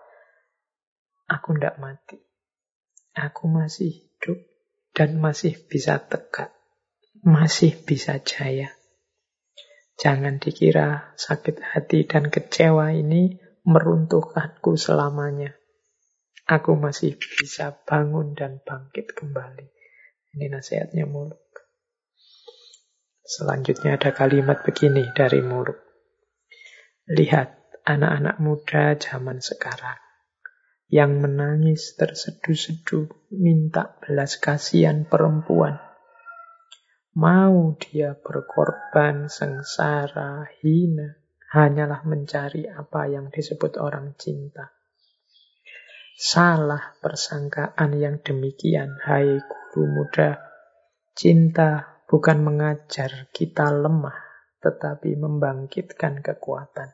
aku tidak mati. Aku masih hidup dan masih bisa tegak, masih bisa jaya. Jangan dikira sakit hati dan kecewa ini meruntuhkanku selamanya. Aku masih bisa bangun dan bangkit kembali. Ini nasihatnya mulut. Selanjutnya ada kalimat begini dari mulut. Lihat anak-anak muda zaman sekarang yang menangis terseduh-seduh minta belas kasihan perempuan. Mau dia berkorban, sengsara, hina, hanyalah mencari apa yang disebut orang cinta. Salah persangkaan yang demikian, hai guru muda. Cinta bukan mengajar kita lemah, tetapi membangkitkan kekuatan.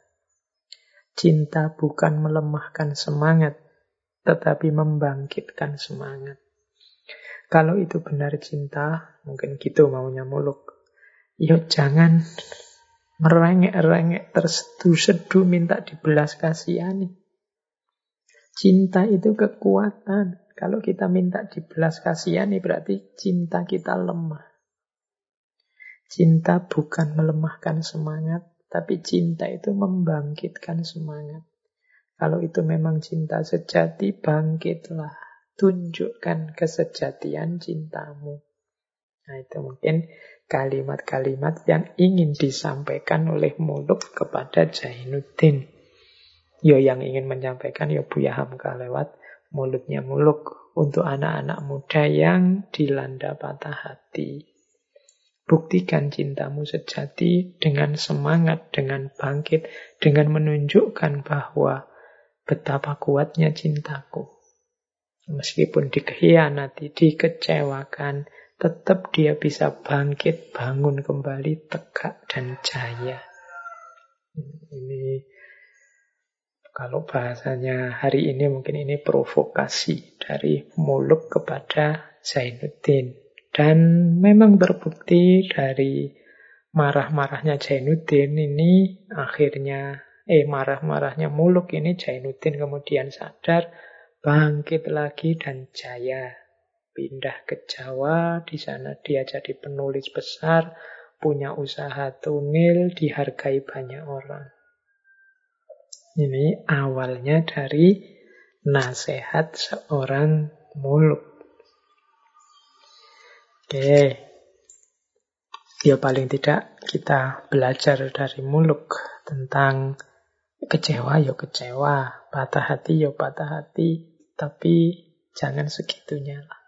Cinta bukan melemahkan semangat, tetapi membangkitkan semangat. Kalau itu benar cinta, mungkin gitu maunya muluk. Yuk jangan merengek-rengek, terseduh-seduh minta dibelas kasihani. Cinta itu kekuatan. Kalau kita minta dibelas kasihani berarti cinta kita lemah. Cinta bukan melemahkan semangat, tapi cinta itu membangkitkan semangat. Kalau itu memang cinta sejati, bangkitlah. Tunjukkan kesejatian cintamu. Nah itu mungkin kalimat-kalimat yang ingin disampaikan oleh Muluk kepada Jainuddin. Yo yang ingin menyampaikan yo Buya Hamka lewat mulutnya Muluk untuk anak-anak muda yang dilanda patah hati. Buktikan cintamu sejati dengan semangat, dengan bangkit, dengan menunjukkan bahwa betapa kuatnya cintaku. Meskipun dikhianati, dikecewakan, tetap dia bisa bangkit, bangun kembali, tegak dan jaya. Ini kalau bahasanya hari ini mungkin ini provokasi dari Muluk kepada Zainuddin. Dan memang terbukti dari marah-marahnya Jainuddin ini akhirnya, eh marah-marahnya Muluk ini Jainuddin kemudian sadar, bangkit lagi dan jaya. Pindah ke Jawa, di sana dia jadi penulis besar, punya usaha tunil, dihargai banyak orang. Ini awalnya dari nasihat seorang muluk. Oke. Ya paling tidak kita belajar dari muluk tentang kecewa ya kecewa, patah hati ya patah hati, tapi Jangan segitunya lah.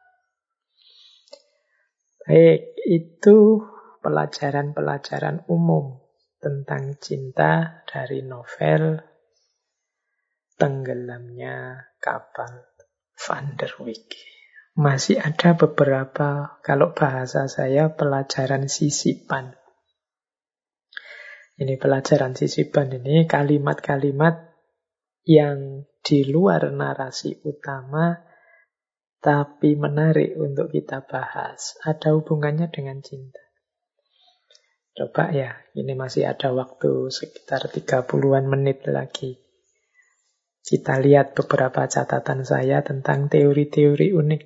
Baik, itu pelajaran-pelajaran umum tentang cinta dari novel Tenggelamnya Kapal Van der Wijk. Masih ada beberapa, kalau bahasa saya, pelajaran sisipan. Ini pelajaran sisipan ini kalimat-kalimat yang di luar narasi utama tapi menarik untuk kita bahas. Ada hubungannya dengan cinta. Coba ya, ini masih ada waktu sekitar 30-an menit lagi. Kita lihat beberapa catatan saya tentang teori-teori unik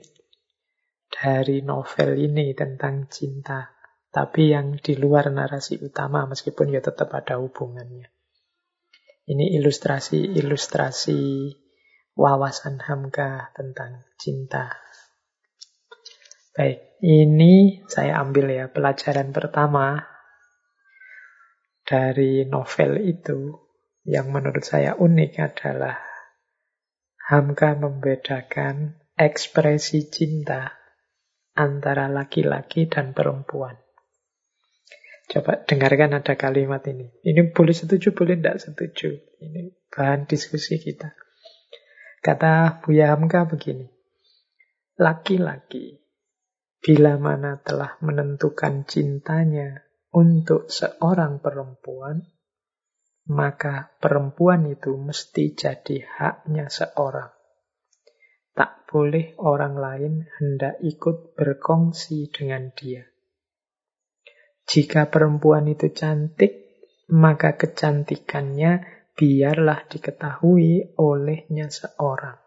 dari novel ini tentang cinta. Tapi yang di luar narasi utama, meskipun ya tetap ada hubungannya. Ini ilustrasi-ilustrasi wawasan Hamka tentang cinta. Baik, ini saya ambil ya pelajaran pertama dari novel itu yang menurut saya unik adalah Hamka membedakan ekspresi cinta antara laki-laki dan perempuan. Coba dengarkan ada kalimat ini. Ini boleh setuju, boleh tidak setuju. Ini bahan diskusi kita. Kata Buya Hamka begini, laki-laki bila mana telah menentukan cintanya untuk seorang perempuan, maka perempuan itu mesti jadi haknya seorang. Tak boleh orang lain hendak ikut berkongsi dengan dia. Jika perempuan itu cantik, maka kecantikannya biarlah diketahui olehnya seorang.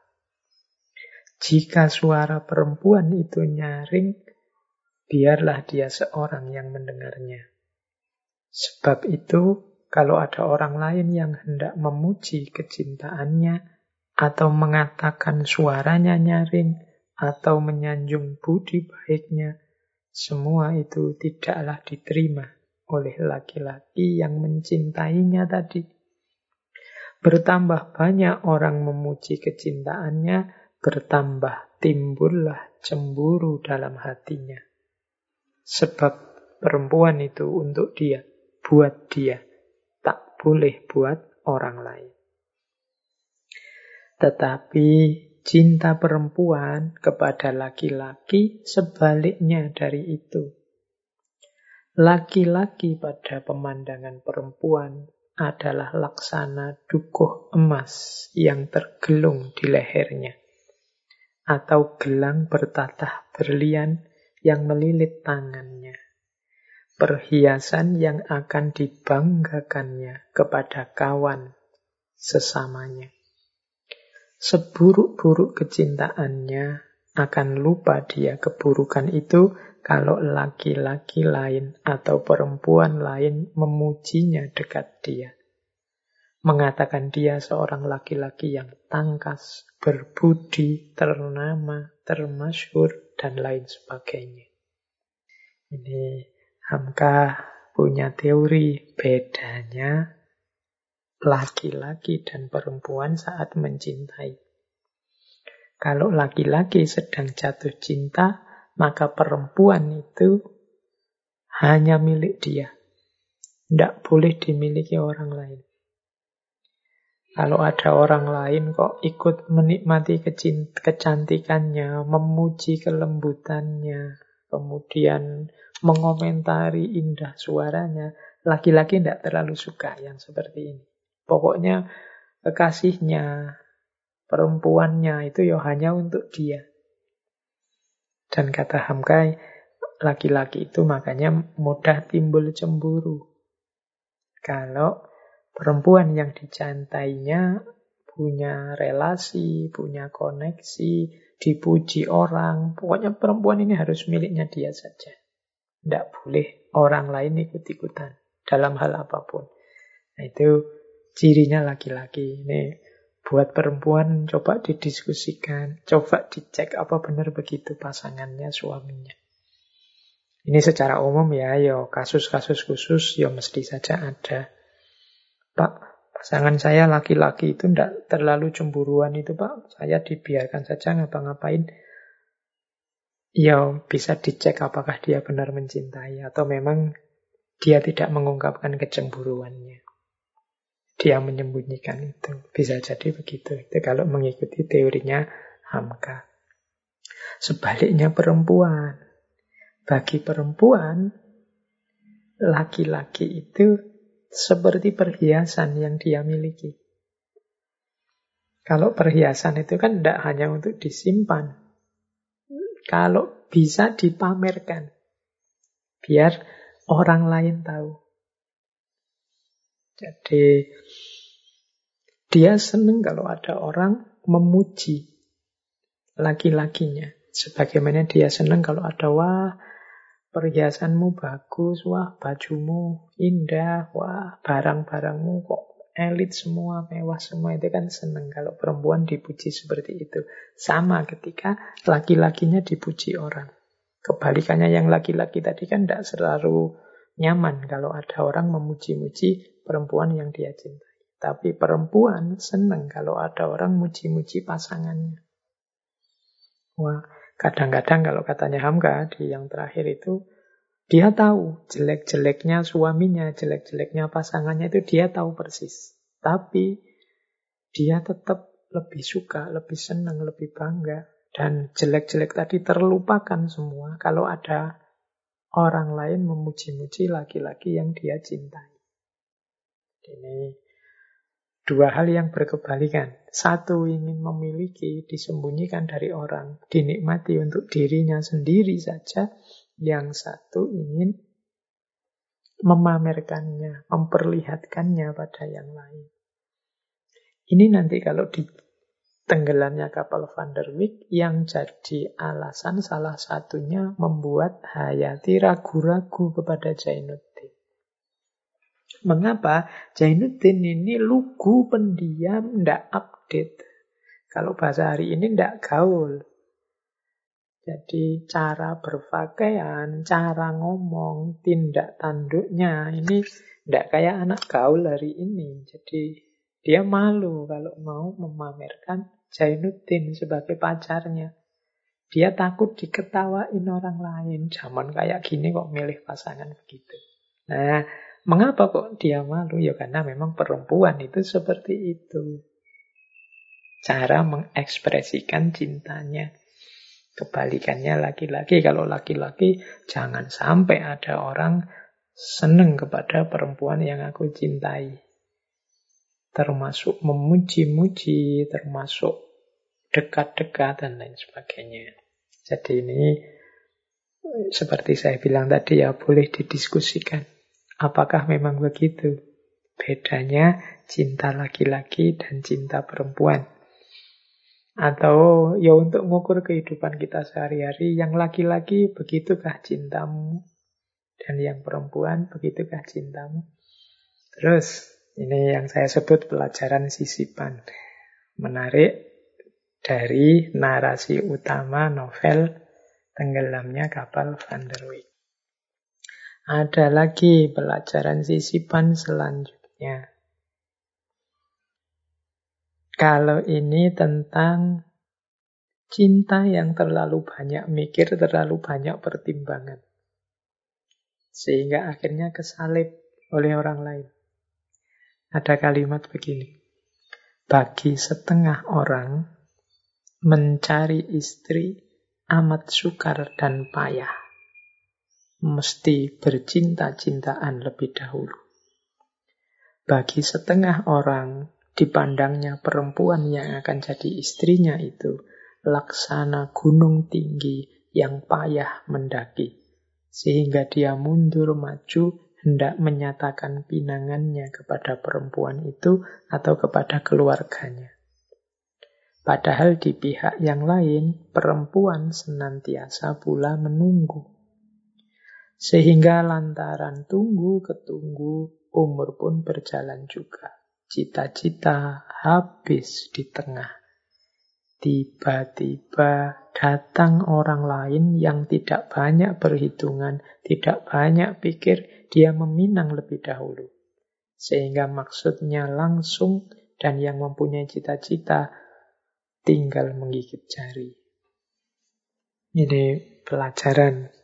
Jika suara perempuan itu nyaring, biarlah dia seorang yang mendengarnya. Sebab itu, kalau ada orang lain yang hendak memuji kecintaannya, atau mengatakan suaranya nyaring, atau menyanjung budi baiknya, semua itu tidaklah diterima oleh laki-laki yang mencintainya tadi. Bertambah banyak orang memuji kecintaannya, bertambah timbullah cemburu dalam hatinya. Sebab perempuan itu untuk dia, buat dia, tak boleh buat orang lain. Tetapi cinta perempuan kepada laki-laki sebaliknya dari itu. Laki-laki pada pemandangan perempuan adalah laksana dukuh emas yang tergelung di lehernya, atau gelang bertatah berlian yang melilit tangannya, perhiasan yang akan dibanggakannya kepada kawan sesamanya. Seburuk-buruk kecintaannya akan lupa dia keburukan itu kalau laki-laki lain atau perempuan lain memujinya dekat dia. Mengatakan dia seorang laki-laki yang tangkas, berbudi, ternama, termasyur, dan lain sebagainya. Ini Hamka punya teori bedanya laki-laki dan perempuan saat mencintai. Kalau laki-laki sedang jatuh cinta, maka perempuan itu hanya milik dia. Tidak boleh dimiliki orang lain. Kalau ada orang lain kok ikut menikmati kecantikannya, memuji kelembutannya, kemudian mengomentari indah suaranya, laki-laki tidak terlalu suka yang seperti ini. Pokoknya kekasihnya, perempuannya itu ya hanya untuk dia. Dan kata Hamkai, laki-laki itu makanya mudah timbul cemburu. Kalau perempuan yang dicantainya punya relasi, punya koneksi, dipuji orang. Pokoknya perempuan ini harus miliknya dia saja. Tidak boleh orang lain ikut-ikutan dalam hal apa pun. Nah, itu cirinya laki-laki. Ini Buat perempuan coba didiskusikan, coba dicek apa benar begitu pasangannya, suaminya. Ini secara umum ya, yo kasus-kasus khusus yo mesti saja ada. Pak, Pasangan saya laki-laki itu tidak terlalu cemburuan itu Pak. Saya dibiarkan saja ngapa-ngapain. Ya bisa dicek apakah dia benar mencintai atau memang dia tidak mengungkapkan kecemburuannya. Dia menyembunyikan itu. Bisa jadi begitu. Itu kalau mengikuti teorinya Hamka. Sebaliknya perempuan. Bagi perempuan, laki-laki itu seperti perhiasan yang dia miliki. Kalau perhiasan itu kan tidak hanya untuk disimpan. Kalau bisa dipamerkan. Biar orang lain tahu. Jadi dia senang kalau ada orang memuji laki-lakinya. Sebagaimana dia senang kalau ada wah perhiasanmu bagus, wah bajumu indah, wah barang-barangmu kok elit semua, mewah semua. Itu kan seneng kalau perempuan dipuji seperti itu. Sama ketika laki-lakinya dipuji orang. Kebalikannya yang laki-laki tadi kan tidak selalu nyaman kalau ada orang memuji-muji perempuan yang dia cintai. Tapi perempuan seneng kalau ada orang muji-muji pasangannya. Wah, Kadang-kadang kalau katanya Hamka di yang terakhir itu, dia tahu jelek-jeleknya suaminya, jelek-jeleknya pasangannya itu dia tahu persis. Tapi dia tetap lebih suka, lebih senang, lebih bangga. Dan jelek-jelek tadi terlupakan semua kalau ada orang lain memuji-muji laki-laki yang dia cintai. Ini Dua hal yang berkebalikan. Satu ingin memiliki, disembunyikan dari orang, dinikmati untuk dirinya sendiri saja. Yang satu ingin memamerkannya, memperlihatkannya pada yang lain. Ini nanti kalau di tenggelamnya kapal Van der Wijk yang jadi alasan salah satunya membuat Hayati ragu-ragu kepada Jainuddin. Mengapa? Jainuddin ini lugu, pendiam, tidak update. Kalau bahasa hari ini tidak gaul. Jadi cara berpakaian, cara ngomong, tindak tanduknya ini tidak kayak anak gaul hari ini. Jadi dia malu kalau mau memamerkan Jainuddin sebagai pacarnya. Dia takut diketawain orang lain. Zaman kayak gini kok milih pasangan begitu. Nah, Mengapa kok dia malu? Ya karena memang perempuan itu seperti itu. Cara mengekspresikan cintanya. Kebalikannya laki-laki. Kalau laki-laki jangan sampai ada orang seneng kepada perempuan yang aku cintai. Termasuk memuji-muji, termasuk dekat-dekat dan lain sebagainya. Jadi ini seperti saya bilang tadi ya boleh didiskusikan. Apakah memang begitu? Bedanya cinta laki-laki dan cinta perempuan. Atau ya untuk mengukur kehidupan kita sehari-hari, yang laki-laki begitukah cintamu? Dan yang perempuan begitukah cintamu? Terus, ini yang saya sebut pelajaran sisipan. Menarik dari narasi utama novel Tenggelamnya Kapal Van der Wijk. Ada lagi pelajaran sisipan selanjutnya. Kalau ini tentang cinta yang terlalu banyak mikir, terlalu banyak pertimbangan. Sehingga akhirnya kesalip oleh orang lain. Ada kalimat begini. Bagi setengah orang, mencari istri amat sukar dan payah mesti bercinta-cintaan lebih dahulu. Bagi setengah orang, dipandangnya perempuan yang akan jadi istrinya itu laksana gunung tinggi yang payah mendaki, sehingga dia mundur maju hendak menyatakan pinangannya kepada perempuan itu atau kepada keluarganya. Padahal di pihak yang lain, perempuan senantiasa pula menunggu. Sehingga lantaran tunggu ketunggu, umur pun berjalan juga. Cita-cita habis di tengah. Tiba-tiba datang orang lain yang tidak banyak perhitungan, tidak banyak pikir, dia meminang lebih dahulu. Sehingga maksudnya langsung dan yang mempunyai cita-cita tinggal menggigit jari. Ini pelajaran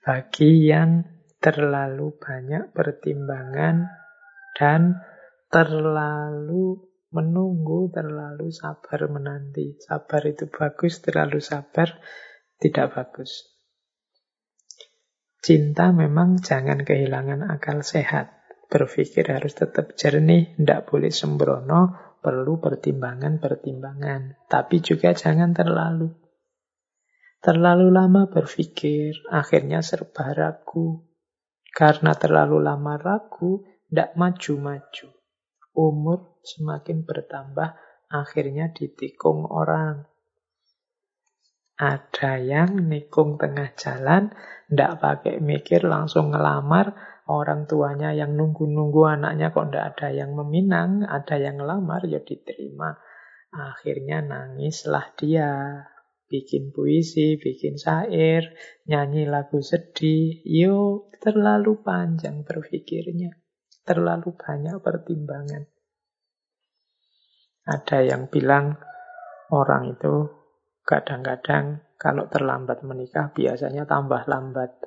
bagi yang terlalu banyak pertimbangan dan terlalu menunggu, terlalu sabar menanti. Sabar itu bagus, terlalu sabar tidak bagus. Cinta memang jangan kehilangan akal sehat. Berpikir harus tetap jernih, tidak boleh sembrono, perlu pertimbangan-pertimbangan. Tapi juga jangan terlalu. Terlalu lama berpikir, akhirnya serba ragu. Karena terlalu lama ragu, tidak maju-maju. Umur semakin bertambah, akhirnya ditikung orang. Ada yang nikung tengah jalan, tidak pakai mikir, langsung ngelamar, orang tuanya yang nunggu-nunggu anaknya kok ndak ada yang meminang, ada yang ngelamar, ya diterima. Akhirnya nangislah dia. Bikin puisi, bikin syair, nyanyi lagu sedih. Yo, terlalu panjang berpikirnya. Terlalu banyak pertimbangan. Ada yang bilang orang itu kadang-kadang kalau terlambat menikah biasanya tambah lambat.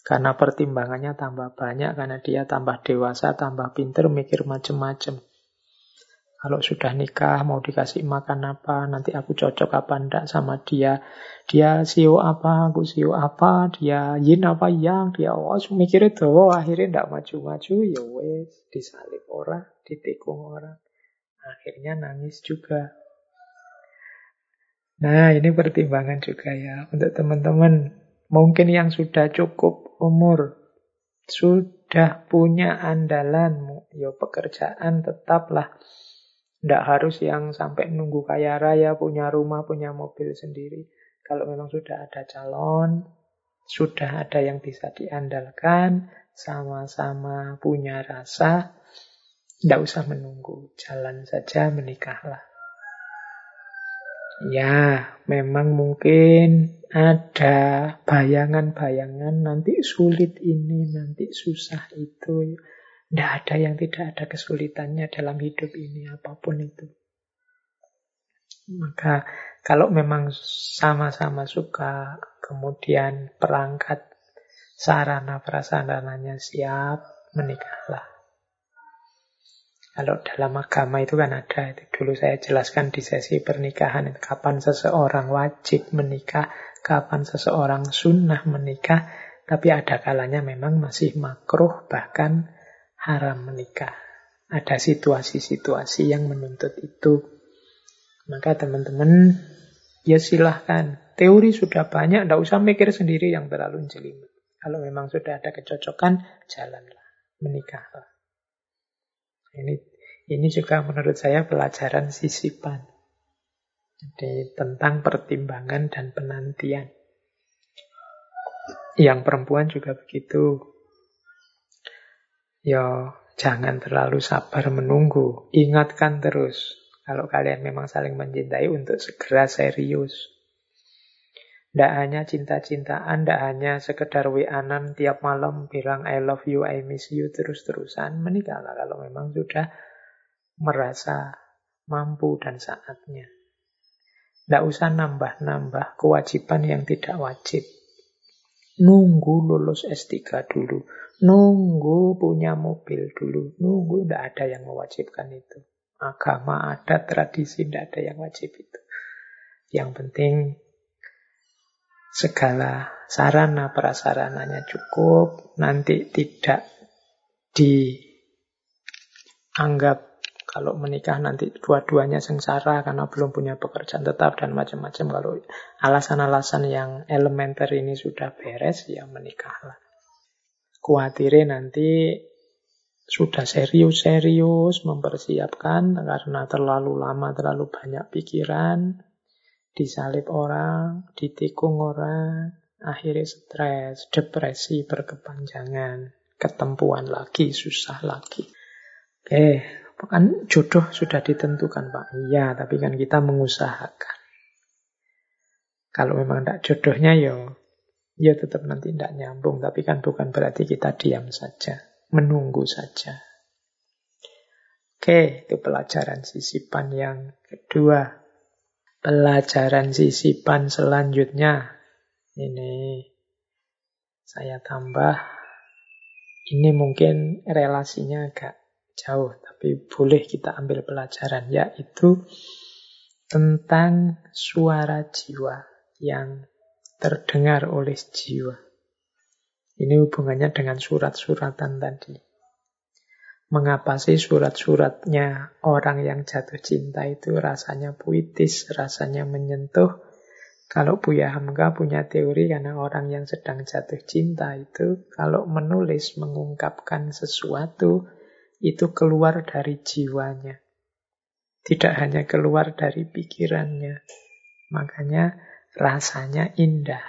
Karena pertimbangannya tambah banyak, karena dia tambah dewasa, tambah pinter, mikir macem-macem. Kalau sudah nikah, mau dikasih makan apa, nanti aku cocok apa enggak sama dia. Dia sio apa, aku sio apa, dia yin apa yang, dia oh, mikirnya tuh, akhirnya enggak maju-maju, ya wes, disalib orang, ditikung orang. Akhirnya nangis juga. Nah, ini pertimbangan juga ya untuk teman-teman. Mungkin yang sudah cukup umur, sudah punya andalan, ya pekerjaan tetaplah. Tidak harus yang sampai nunggu kaya raya, punya rumah, punya mobil sendiri. Kalau memang sudah ada calon, sudah ada yang bisa diandalkan, sama-sama punya rasa, tidak usah menunggu, jalan saja menikahlah. Ya, memang mungkin ada bayangan-bayangan nanti sulit ini, nanti susah itu. Tidak ada yang tidak ada kesulitannya dalam hidup ini, apa pun itu. Maka kalau memang sama-sama suka, kemudian perangkat sarana prasarananya siap, menikahlah. Kalau dalam agama itu kan ada, itu dulu saya jelaskan di sesi pernikahan, kapan seseorang wajib menikah, kapan seseorang sunnah menikah, tapi ada kalanya memang masih makruh, bahkan haram menikah. Ada situasi-situasi yang menuntut itu. Maka teman-teman, ya silahkan. Teori sudah banyak, tidak usah mikir sendiri yang terlalu jelimet. Kalau memang sudah ada kecocokan, jalanlah, menikahlah. Ini ini juga menurut saya pelajaran sisipan. Jadi tentang pertimbangan dan penantian. Yang perempuan juga begitu. Ya, jangan terlalu sabar menunggu. Ingatkan terus. Kalau kalian memang saling mencintai untuk segera serius. Tidak hanya cinta-cintaan, tidak hanya sekedar wianan tiap malam bilang I love you, I miss you terus-terusan. Menikahlah kalau memang sudah merasa mampu dan saatnya. Tidak usah nambah-nambah kewajiban yang tidak wajib. Nunggu lulus S3 dulu. Nunggu punya mobil dulu. Nunggu tidak ada yang mewajibkan itu. Agama ada, tradisi tidak ada yang wajib itu. Yang penting segala sarana prasarananya cukup, nanti tidak dianggap kalau menikah nanti dua-duanya sengsara karena belum punya pekerjaan tetap dan macam-macam. Kalau alasan-alasan yang elementer ini sudah beres, ya menikahlah. Kuatirnya nanti sudah serius-serius mempersiapkan karena terlalu lama, terlalu banyak pikiran, disalib orang, ditikung orang, akhirnya stres, depresi berkepanjangan, ketempuan lagi, susah lagi. Oke, kan jodoh sudah ditentukan Pak. Iya, tapi kan kita mengusahakan. Kalau memang tidak jodohnya ya, ya tetap nanti tidak nyambung. Tapi kan bukan berarti kita diam saja, menunggu saja. Oke, itu pelajaran sisipan yang kedua. Pelajaran sisipan selanjutnya. Ini saya tambah. Ini mungkin relasinya agak jauh, tapi boleh kita ambil pelajaran, yaitu tentang suara jiwa yang terdengar oleh jiwa. Ini hubungannya dengan surat-suratan tadi. Mengapa sih surat-suratnya orang yang jatuh cinta itu rasanya puitis, rasanya menyentuh? Kalau Buya Hamka punya teori karena orang yang sedang jatuh cinta itu kalau menulis, mengungkapkan sesuatu, itu keluar dari jiwanya. Tidak hanya keluar dari pikirannya. Makanya rasanya indah.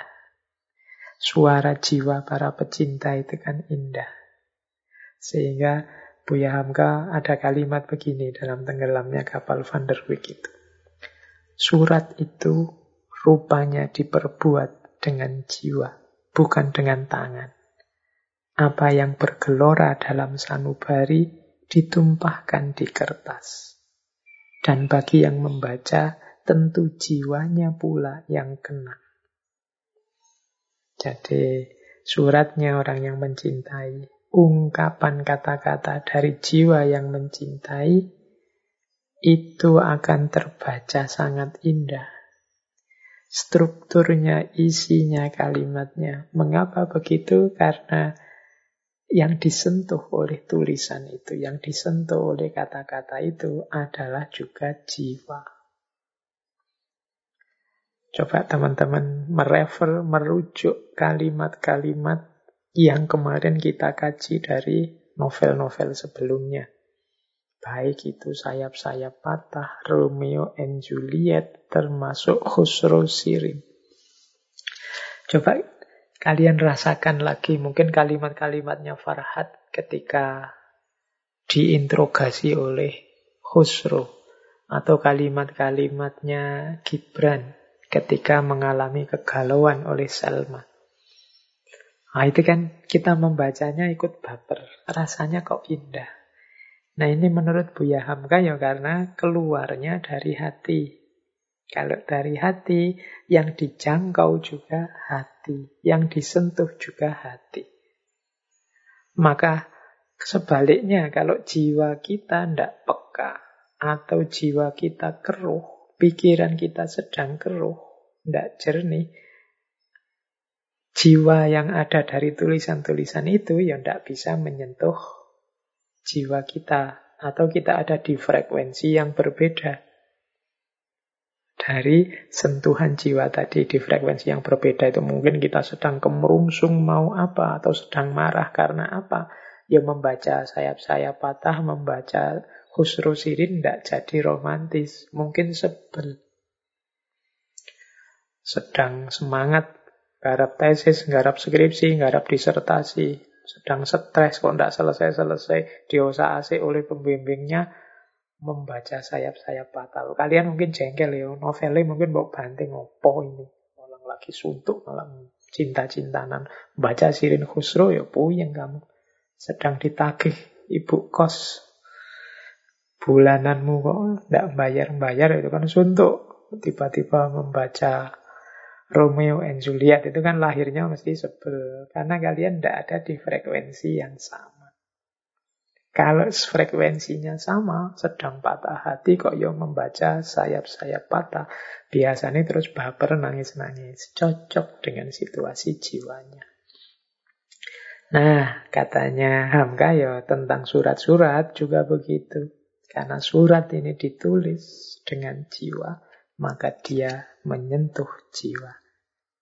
Suara jiwa para pecinta itu kan indah. Sehingga Buya Hamka ada kalimat begini dalam tenggelamnya kapal Van der Wijk itu. Surat itu rupanya diperbuat dengan jiwa, bukan dengan tangan. Apa yang bergelora dalam sanubari ditumpahkan di kertas. Dan bagi yang membaca, tentu jiwanya pula yang kena. Jadi suratnya orang yang mencintai ungkapan kata-kata dari jiwa yang mencintai itu akan terbaca sangat indah. Strukturnya, isinya, kalimatnya. Mengapa begitu? Karena yang disentuh oleh tulisan itu, yang disentuh oleh kata-kata itu adalah juga jiwa. Coba teman-teman merefer, merujuk kalimat-kalimat yang kemarin kita kaji dari novel-novel sebelumnya. Baik itu sayap-sayap patah, Romeo and Juliet, termasuk Khusro Sirim. Coba kalian rasakan lagi mungkin kalimat-kalimatnya Farhat ketika diinterogasi oleh Khusro. Atau kalimat-kalimatnya Gibran ketika mengalami kegalauan oleh Salma. Nah itu kan kita membacanya ikut baper. Rasanya kok indah. Nah ini menurut Buya Hamka ya karena keluarnya dari hati. Kalau dari hati, yang dijangkau juga hati. Yang disentuh juga hati. Maka sebaliknya kalau jiwa kita tidak peka atau jiwa kita keruh, pikiran kita sedang keruh, tidak jernih, jiwa yang ada dari tulisan-tulisan itu ya tidak bisa menyentuh jiwa kita atau kita ada di frekuensi yang berbeda dari sentuhan jiwa tadi di frekuensi yang berbeda itu mungkin kita sedang kemerungsung mau apa atau sedang marah karena apa ya membaca sayap-sayap patah membaca khusru sirin tidak jadi romantis mungkin sebel sedang semangat Garap tesis, garap skripsi, garap disertasi. Sedang stres kok tidak selesai-selesai. Diosa asik oleh pembimbingnya membaca sayap-sayap fatal. Kalian mungkin jengkel ya. Novelnya mungkin bawa banting. Opo ini. Orang lagi suntuk, malah cinta-cintanan. Baca Sirin Khusro ya puyeng kamu. Sedang ditagih ibu kos. Bulananmu kok tidak bayar-bayar itu kan suntuk. Tiba-tiba membaca Romeo and Juliet itu kan lahirnya mesti sebel karena kalian tidak ada di frekuensi yang sama. Kalau frekuensinya sama, sedang patah hati kok yang membaca sayap-sayap patah, biasanya terus baper nangis-nangis, cocok dengan situasi jiwanya. Nah, katanya Hamka ya tentang surat-surat juga begitu. Karena surat ini ditulis dengan jiwa, maka dia menyentuh jiwa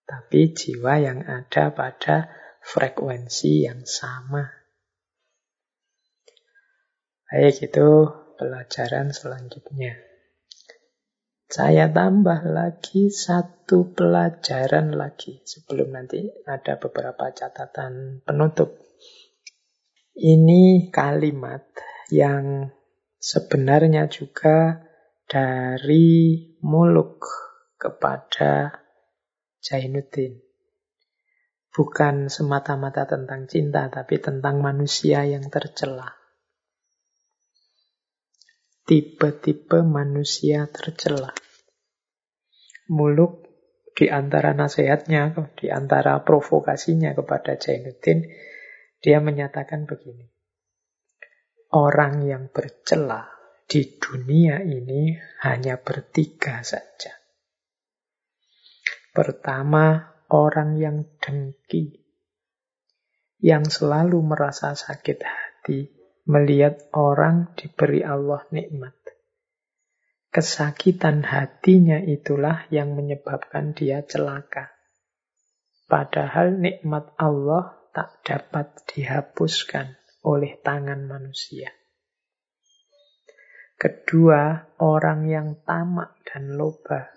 tapi jiwa yang ada pada frekuensi yang sama. Baik, itu pelajaran selanjutnya. Saya tambah lagi satu pelajaran lagi sebelum nanti ada beberapa catatan penutup. Ini kalimat yang sebenarnya juga dari muluk kepada Jainuddin. Bukan semata-mata tentang cinta, tapi tentang manusia yang tercela. Tipe-tipe manusia tercela. Muluk di antara nasihatnya, di antara provokasinya kepada Jainuddin, dia menyatakan begini. Orang yang bercela di dunia ini hanya bertiga saja. Pertama, orang yang dengki, yang selalu merasa sakit hati melihat orang diberi Allah nikmat. Kesakitan hatinya itulah yang menyebabkan dia celaka. Padahal nikmat Allah tak dapat dihapuskan oleh tangan manusia. Kedua, orang yang tamak dan loba,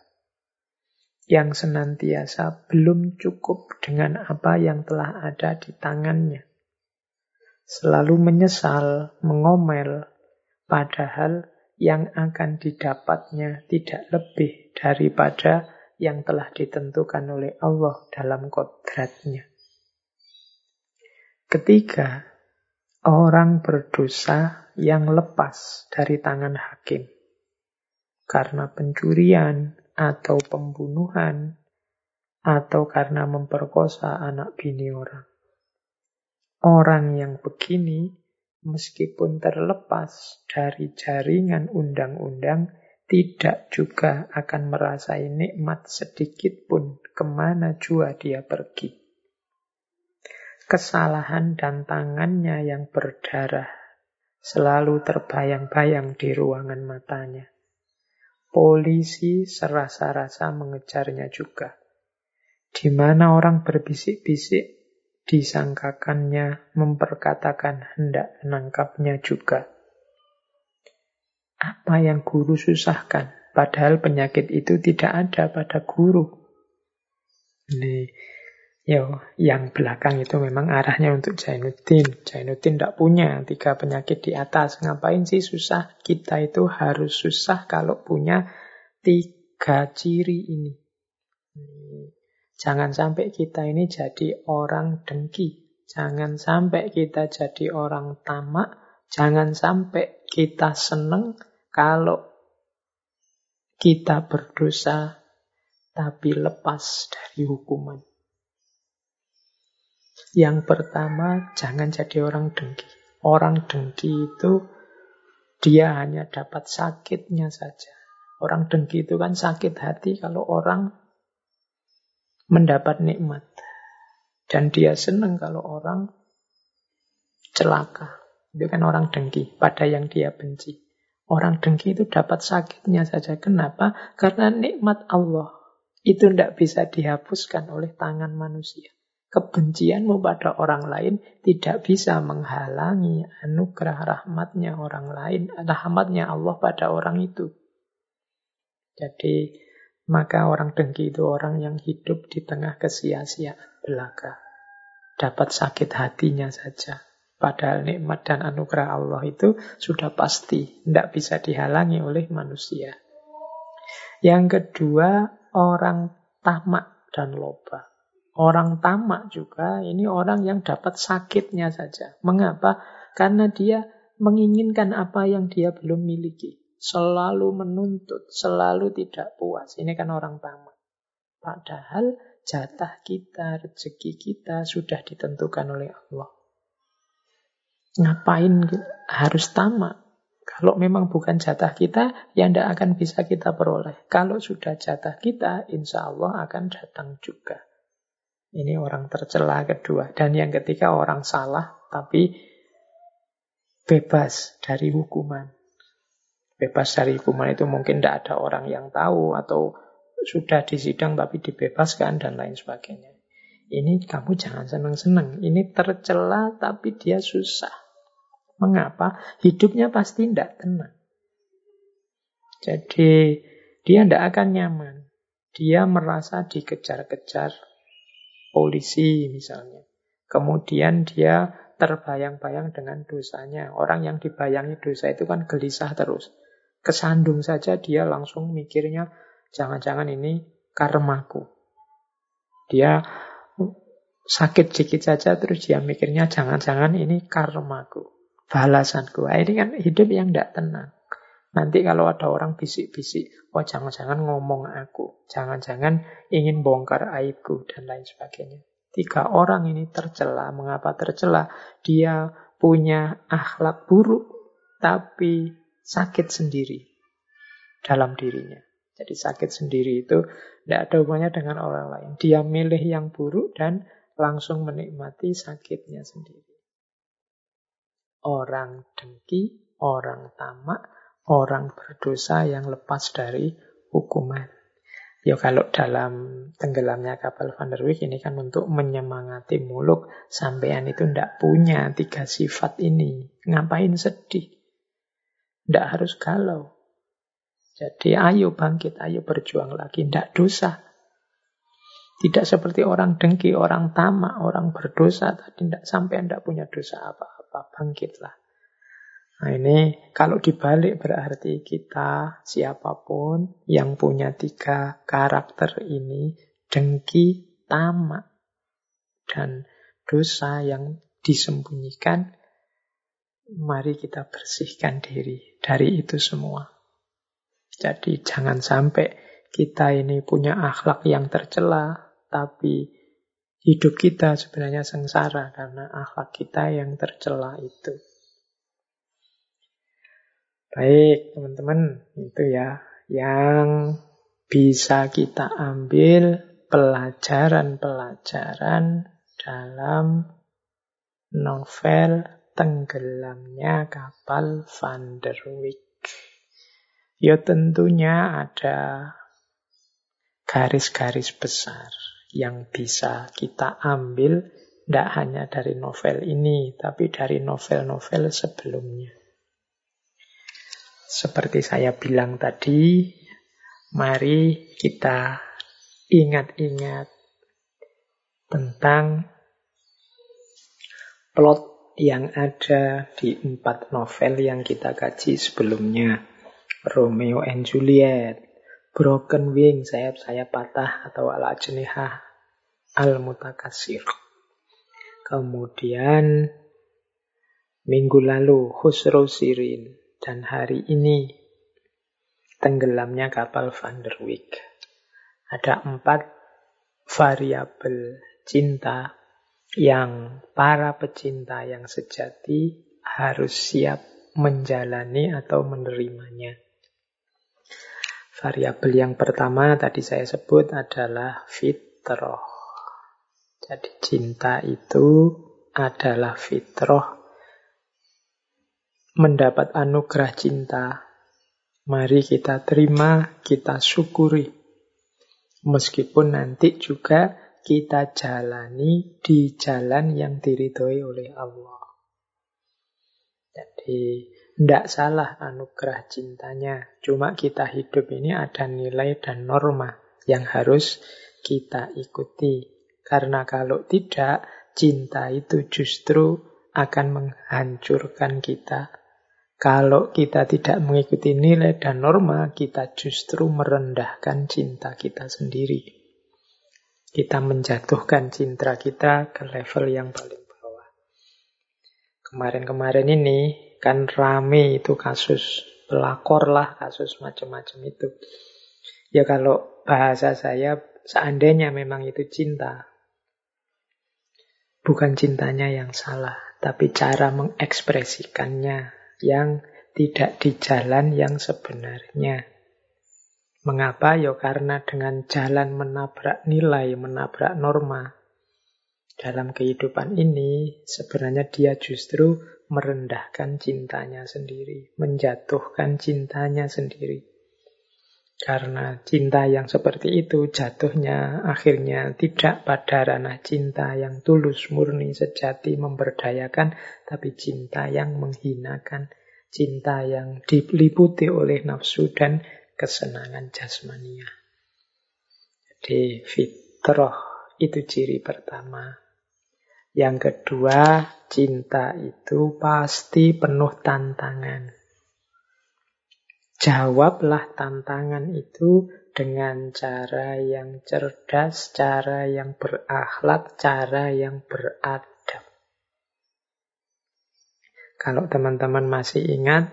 yang senantiasa belum cukup dengan apa yang telah ada di tangannya. Selalu menyesal, mengomel, padahal yang akan didapatnya tidak lebih daripada yang telah ditentukan oleh Allah dalam kodratnya. Ketiga, orang berdosa yang lepas dari tangan hakim karena pencurian atau pembunuhan atau karena memperkosa anak bini orang. Orang yang begini, meskipun terlepas dari jaringan undang-undang, tidak juga akan merasai nikmat sedikit pun ke mana jua dia pergi kesalahan dan tangannya yang berdarah selalu terbayang-bayang di ruangan matanya. Polisi serasa-rasa mengejarnya juga. Di mana orang berbisik-bisik, disangkakannya memperkatakan hendak menangkapnya juga. Apa yang guru susahkan? Padahal penyakit itu tidak ada pada guru. Ini Yo, yang belakang itu memang arahnya untuk Jainuddin. Jainuddin tidak punya tiga penyakit di atas. Ngapain sih susah? Kita itu harus susah kalau punya tiga ciri ini. Jangan sampai kita ini jadi orang dengki. Jangan sampai kita jadi orang tamak. Jangan sampai kita seneng kalau kita berdosa tapi lepas dari hukuman. Yang pertama, jangan jadi orang dengki. Orang dengki itu dia hanya dapat sakitnya saja. Orang dengki itu kan sakit hati kalau orang mendapat nikmat. Dan dia senang kalau orang celaka. Itu kan orang dengki pada yang dia benci. Orang dengki itu dapat sakitnya saja. Kenapa? Karena nikmat Allah itu tidak bisa dihapuskan oleh tangan manusia. Kebencianmu pada orang lain tidak bisa menghalangi anugerah rahmatnya orang lain, rahmatnya Allah pada orang itu. Jadi, maka orang dengki itu orang yang hidup di tengah kesia-siaan belaka. Dapat sakit hatinya saja. Padahal nikmat dan anugerah Allah itu sudah pasti, tidak bisa dihalangi oleh manusia. Yang kedua, orang tamak dan loba. Orang tamak juga ini orang yang dapat sakitnya saja. Mengapa? Karena dia menginginkan apa yang dia belum miliki. Selalu menuntut, selalu tidak puas. Ini kan orang tamak. Padahal jatah kita, rezeki kita sudah ditentukan oleh Allah. Ngapain harus tamak? Kalau memang bukan jatah kita, ya tidak akan bisa kita peroleh. Kalau sudah jatah kita, insya Allah akan datang juga. Ini orang tercela kedua. Dan yang ketiga orang salah tapi bebas dari hukuman. Bebas dari hukuman itu mungkin tidak ada orang yang tahu atau sudah disidang tapi dibebaskan dan lain sebagainya. Ini kamu jangan senang-senang. Ini tercela tapi dia susah. Mengapa? Hidupnya pasti tidak tenang. Jadi dia tidak akan nyaman. Dia merasa dikejar-kejar polisi misalnya. Kemudian dia terbayang-bayang dengan dosanya. Orang yang dibayangi dosa itu kan gelisah terus. Kesandung saja dia langsung mikirnya, jangan-jangan ini karmaku. Dia sakit sedikit saja terus dia mikirnya jangan-jangan ini karmaku, balasanku. Nah, ini kan hidup yang tidak tenang. Nanti kalau ada orang bisik-bisik, oh jangan-jangan ngomong aku, jangan-jangan ingin bongkar aibku, dan lain sebagainya. Tiga orang ini tercela. Mengapa tercela? Dia punya akhlak buruk, tapi sakit sendiri dalam dirinya. Jadi sakit sendiri itu tidak ada hubungannya dengan orang lain. Dia milih yang buruk dan langsung menikmati sakitnya sendiri. Orang dengki, orang tamak, orang berdosa yang lepas dari hukuman. Ya kalau dalam tenggelamnya kapal Van der Wijk ini kan untuk menyemangati muluk sampean itu ndak punya tiga sifat ini. Ngapain sedih? Ndak harus galau. Jadi ayo bangkit, ayo berjuang lagi. Ndak dosa. Tidak seperti orang dengki, orang tamak, orang berdosa tadi. Ndak sampai ndak punya dosa apa-apa. Bangkitlah. Nah ini kalau dibalik berarti kita siapa pun yang punya tiga karakter ini dengki, tamak, dan dosa yang disembunyikan, mari kita bersihkan diri dari itu semua. Jadi jangan sampai kita ini punya akhlak yang tercela, tapi hidup kita sebenarnya sengsara karena akhlak kita yang tercela itu. Baik, teman-teman, itu ya yang bisa kita ambil pelajaran-pelajaran dalam novel Tenggelamnya Kapal Van der Wijk. Ya tentunya ada garis-garis besar yang bisa kita ambil tidak hanya dari novel ini, tapi dari novel-novel sebelumnya. Seperti saya bilang tadi, mari kita ingat-ingat tentang plot yang ada di empat novel yang kita kaji sebelumnya. Romeo and Juliet, Broken Wing, sayap-sayap patah atau ala jenihah al-mutakasir. Kemudian minggu lalu Husro Sirin, dan hari ini tenggelamnya kapal Van der Wijk. Ada empat variabel cinta yang para pecinta yang sejati harus siap menjalani atau menerimanya. Variabel yang pertama tadi saya sebut adalah fitrah. Jadi cinta itu adalah fitrah mendapat anugerah cinta. Mari kita terima, kita syukuri. Meskipun nanti juga kita jalani di jalan yang diridhoi oleh Allah. Jadi, tidak salah anugerah cintanya. Cuma kita hidup ini ada nilai dan norma yang harus kita ikuti. Karena kalau tidak, cinta itu justru akan menghancurkan kita kalau kita tidak mengikuti nilai dan norma, kita justru merendahkan cinta kita sendiri. Kita menjatuhkan cinta kita ke level yang paling bawah. Kemarin-kemarin ini kan rame itu kasus pelakor lah, kasus macam-macam itu. Ya kalau bahasa saya, seandainya memang itu cinta, bukan cintanya yang salah, tapi cara mengekspresikannya yang tidak di jalan yang sebenarnya. Mengapa? Ya karena dengan jalan menabrak nilai, menabrak norma. Dalam kehidupan ini sebenarnya dia justru merendahkan cintanya sendiri, menjatuhkan cintanya sendiri. Karena cinta yang seperti itu jatuhnya akhirnya tidak pada ranah cinta yang tulus, murni, sejati, memberdayakan, tapi cinta yang menghinakan, cinta yang diliputi oleh nafsu dan kesenangan jasmania. Jadi fitrah itu ciri pertama. Yang kedua, cinta itu pasti penuh tantangan. Jawablah tantangan itu dengan cara yang cerdas, cara yang berakhlak, cara yang beradab. Kalau teman-teman masih ingat,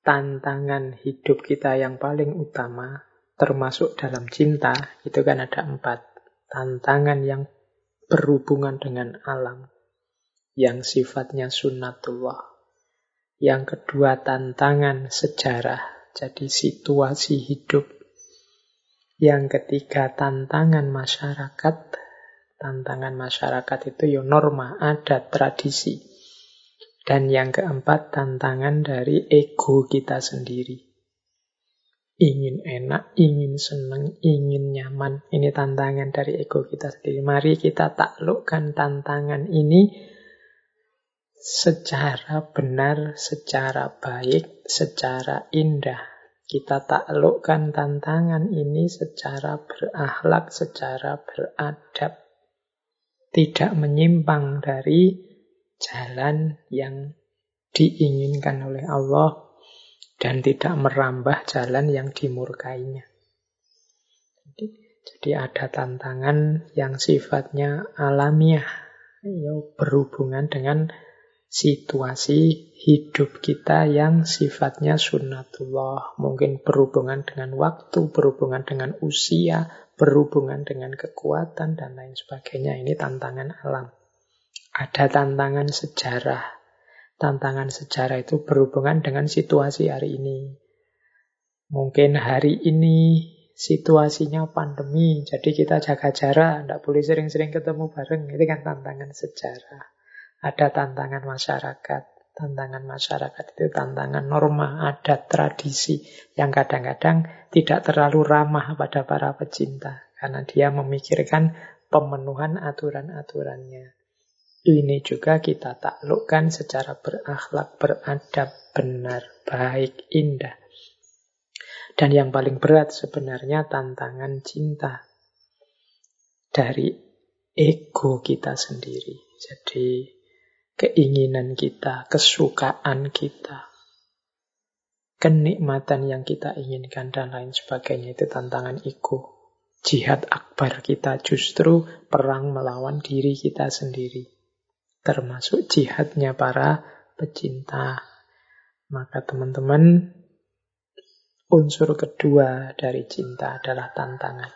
tantangan hidup kita yang paling utama, termasuk dalam cinta, itu kan ada empat. Tantangan yang berhubungan dengan alam, yang sifatnya sunnatullah. Yang kedua, tantangan sejarah, jadi situasi hidup. Yang ketiga, tantangan masyarakat. Tantangan masyarakat itu ya norma, adat, tradisi. Dan yang keempat, tantangan dari ego kita sendiri ingin enak, ingin senang, ingin nyaman. Ini tantangan dari ego kita sendiri. Mari kita taklukkan tantangan ini secara benar, secara baik, secara indah. Kita taklukkan tantangan ini secara berakhlak, secara beradab. Tidak menyimpang dari jalan yang diinginkan oleh Allah dan tidak merambah jalan yang dimurkainya. Jadi, jadi ada tantangan yang sifatnya alamiah, ya, berhubungan dengan situasi hidup kita yang sifatnya sunnatullah. Mungkin berhubungan dengan waktu, berhubungan dengan usia, berhubungan dengan kekuatan, dan lain sebagainya. Ini tantangan alam. Ada tantangan sejarah, tantangan sejarah itu berhubungan dengan situasi hari ini. Mungkin hari ini situasinya pandemi, jadi kita jaga jarak, tidak boleh sering-sering ketemu bareng. Itu kan tantangan sejarah. Ada tantangan masyarakat. Tantangan masyarakat itu tantangan norma, adat, tradisi yang kadang-kadang tidak terlalu ramah pada para pecinta karena dia memikirkan pemenuhan aturan-aturannya. Ini juga kita taklukkan secara berakhlak, beradab, benar, baik, indah. Dan yang paling berat sebenarnya tantangan cinta dari ego kita sendiri. Jadi keinginan kita, kesukaan kita, kenikmatan yang kita inginkan dan lain sebagainya itu tantangan ego. Jihad akbar kita justru perang melawan diri kita sendiri termasuk jihadnya para pecinta. Maka teman-teman, unsur kedua dari cinta adalah tantangan.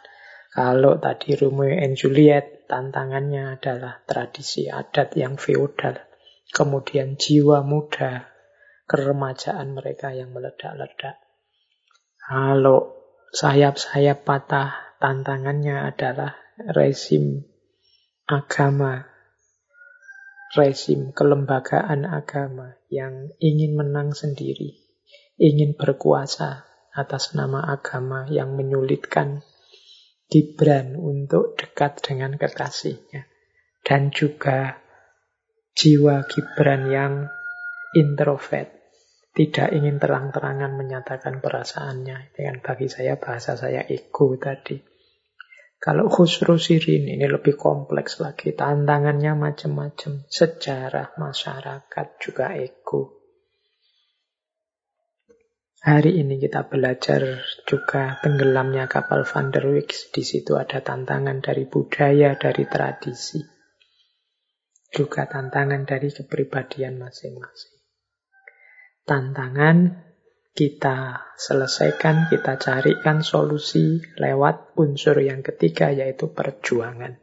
Kalau tadi Romeo and Juliet, tantangannya adalah tradisi adat yang feodal. Kemudian jiwa muda, keremajaan mereka yang meledak-ledak. Kalau sayap-sayap patah, tantangannya adalah rezim agama rezim kelembagaan agama yang ingin menang sendiri, ingin berkuasa atas nama agama yang menyulitkan Gibran untuk dekat dengan kekasihnya. Dan juga jiwa Gibran yang introvert, tidak ingin terang-terangan menyatakan perasaannya. Dengan bagi saya bahasa saya ego tadi. Kalau Khusru Sirin ini lebih kompleks lagi, tantangannya macam-macam, sejarah masyarakat juga ego. Hari ini kita belajar juga tenggelamnya kapal Van der Wijk. Di situ ada tantangan dari budaya, dari tradisi. Juga tantangan dari kepribadian masing-masing. Tantangan kita selesaikan, kita carikan solusi lewat unsur yang ketiga yaitu perjuangan.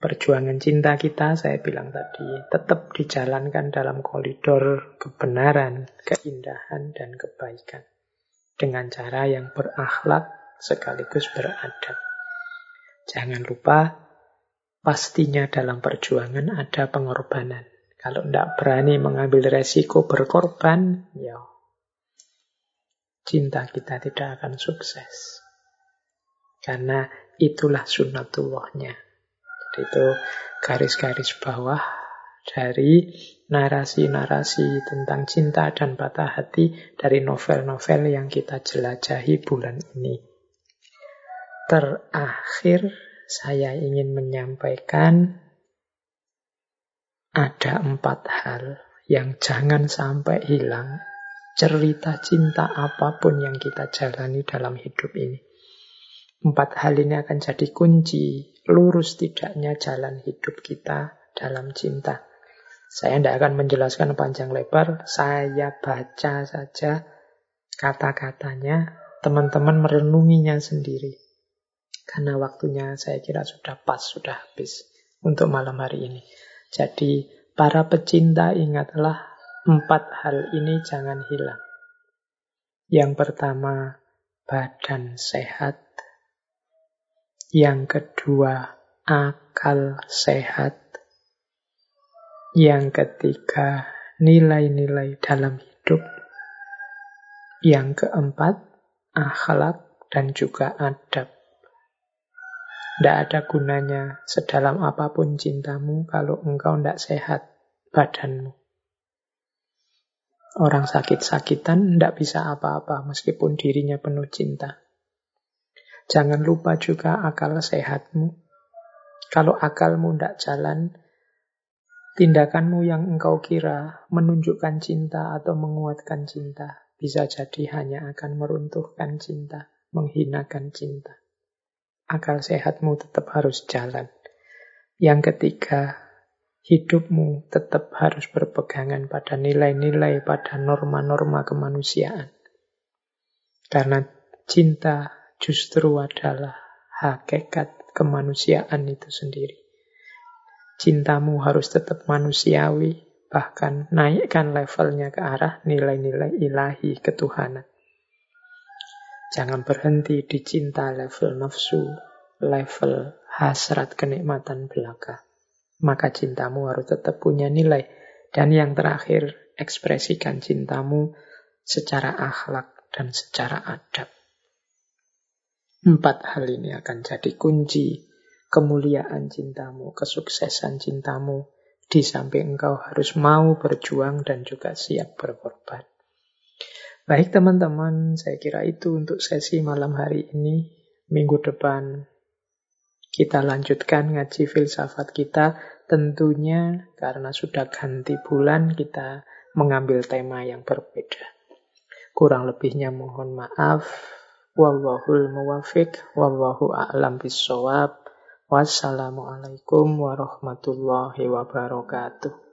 Perjuangan cinta kita, saya bilang tadi, tetap dijalankan dalam koridor kebenaran, keindahan, dan kebaikan. Dengan cara yang berakhlak sekaligus beradab. Jangan lupa, pastinya dalam perjuangan ada pengorbanan. Kalau tidak berani mengambil resiko berkorban, ya cinta kita tidak akan sukses. Karena itulah sunnatullahnya. Jadi itu garis-garis bawah dari narasi-narasi tentang cinta dan patah hati dari novel-novel yang kita jelajahi bulan ini. Terakhir, saya ingin menyampaikan ada empat hal yang jangan sampai hilang cerita cinta apa pun yang kita jalani dalam hidup ini. Empat hal ini akan jadi kunci lurus tidaknya jalan hidup kita dalam cinta. Saya tidak akan menjelaskan panjang lebar, saya baca saja kata-katanya, teman-teman merenunginya sendiri. Karena waktunya saya kira sudah pas, sudah habis untuk malam hari ini. Jadi para pecinta ingatlah empat hal ini jangan hilang. Yang pertama, badan sehat. Yang kedua, akal sehat. Yang ketiga, nilai-nilai dalam hidup. Yang keempat, akhlak dan juga adab. Tidak ada gunanya sedalam apa pun cintamu kalau engkau tidak sehat badanmu. Orang sakit-sakitan tidak bisa apa-apa meskipun dirinya penuh cinta. Jangan lupa juga akal sehatmu. Kalau akalmu tidak jalan, tindakanmu yang engkau kira menunjukkan cinta atau menguatkan cinta bisa jadi hanya akan meruntuhkan cinta, menghinakan cinta akal sehatmu tetap harus jalan. Yang ketiga, hidupmu tetap harus berpegangan pada nilai-nilai, pada norma-norma kemanusiaan. Karena cinta justru adalah hakikat kemanusiaan itu sendiri. Cintamu harus tetap manusiawi, bahkan naikkan levelnya ke arah nilai-nilai ilahi ketuhanan. Jangan berhenti di cinta level nafsu, level hasrat kenikmatan belaka. Maka cintamu harus tetap punya nilai. Dan yang terakhir, ekspresikan cintamu secara akhlak dan secara adab. Empat hal ini akan jadi kunci kemuliaan cintamu, kesuksesan cintamu, di samping engkau harus mau berjuang dan juga siap berkorban. Baik teman-teman, saya kira itu untuk sesi malam hari ini. Minggu depan kita lanjutkan ngaji filsafat kita. Tentunya karena sudah ganti bulan kita mengambil tema yang berbeda. Kurang lebihnya mohon maaf. Wallahul muwafiq, wallahu a'lam bisawab. Wassalamualaikum warahmatullahi wabarakatuh.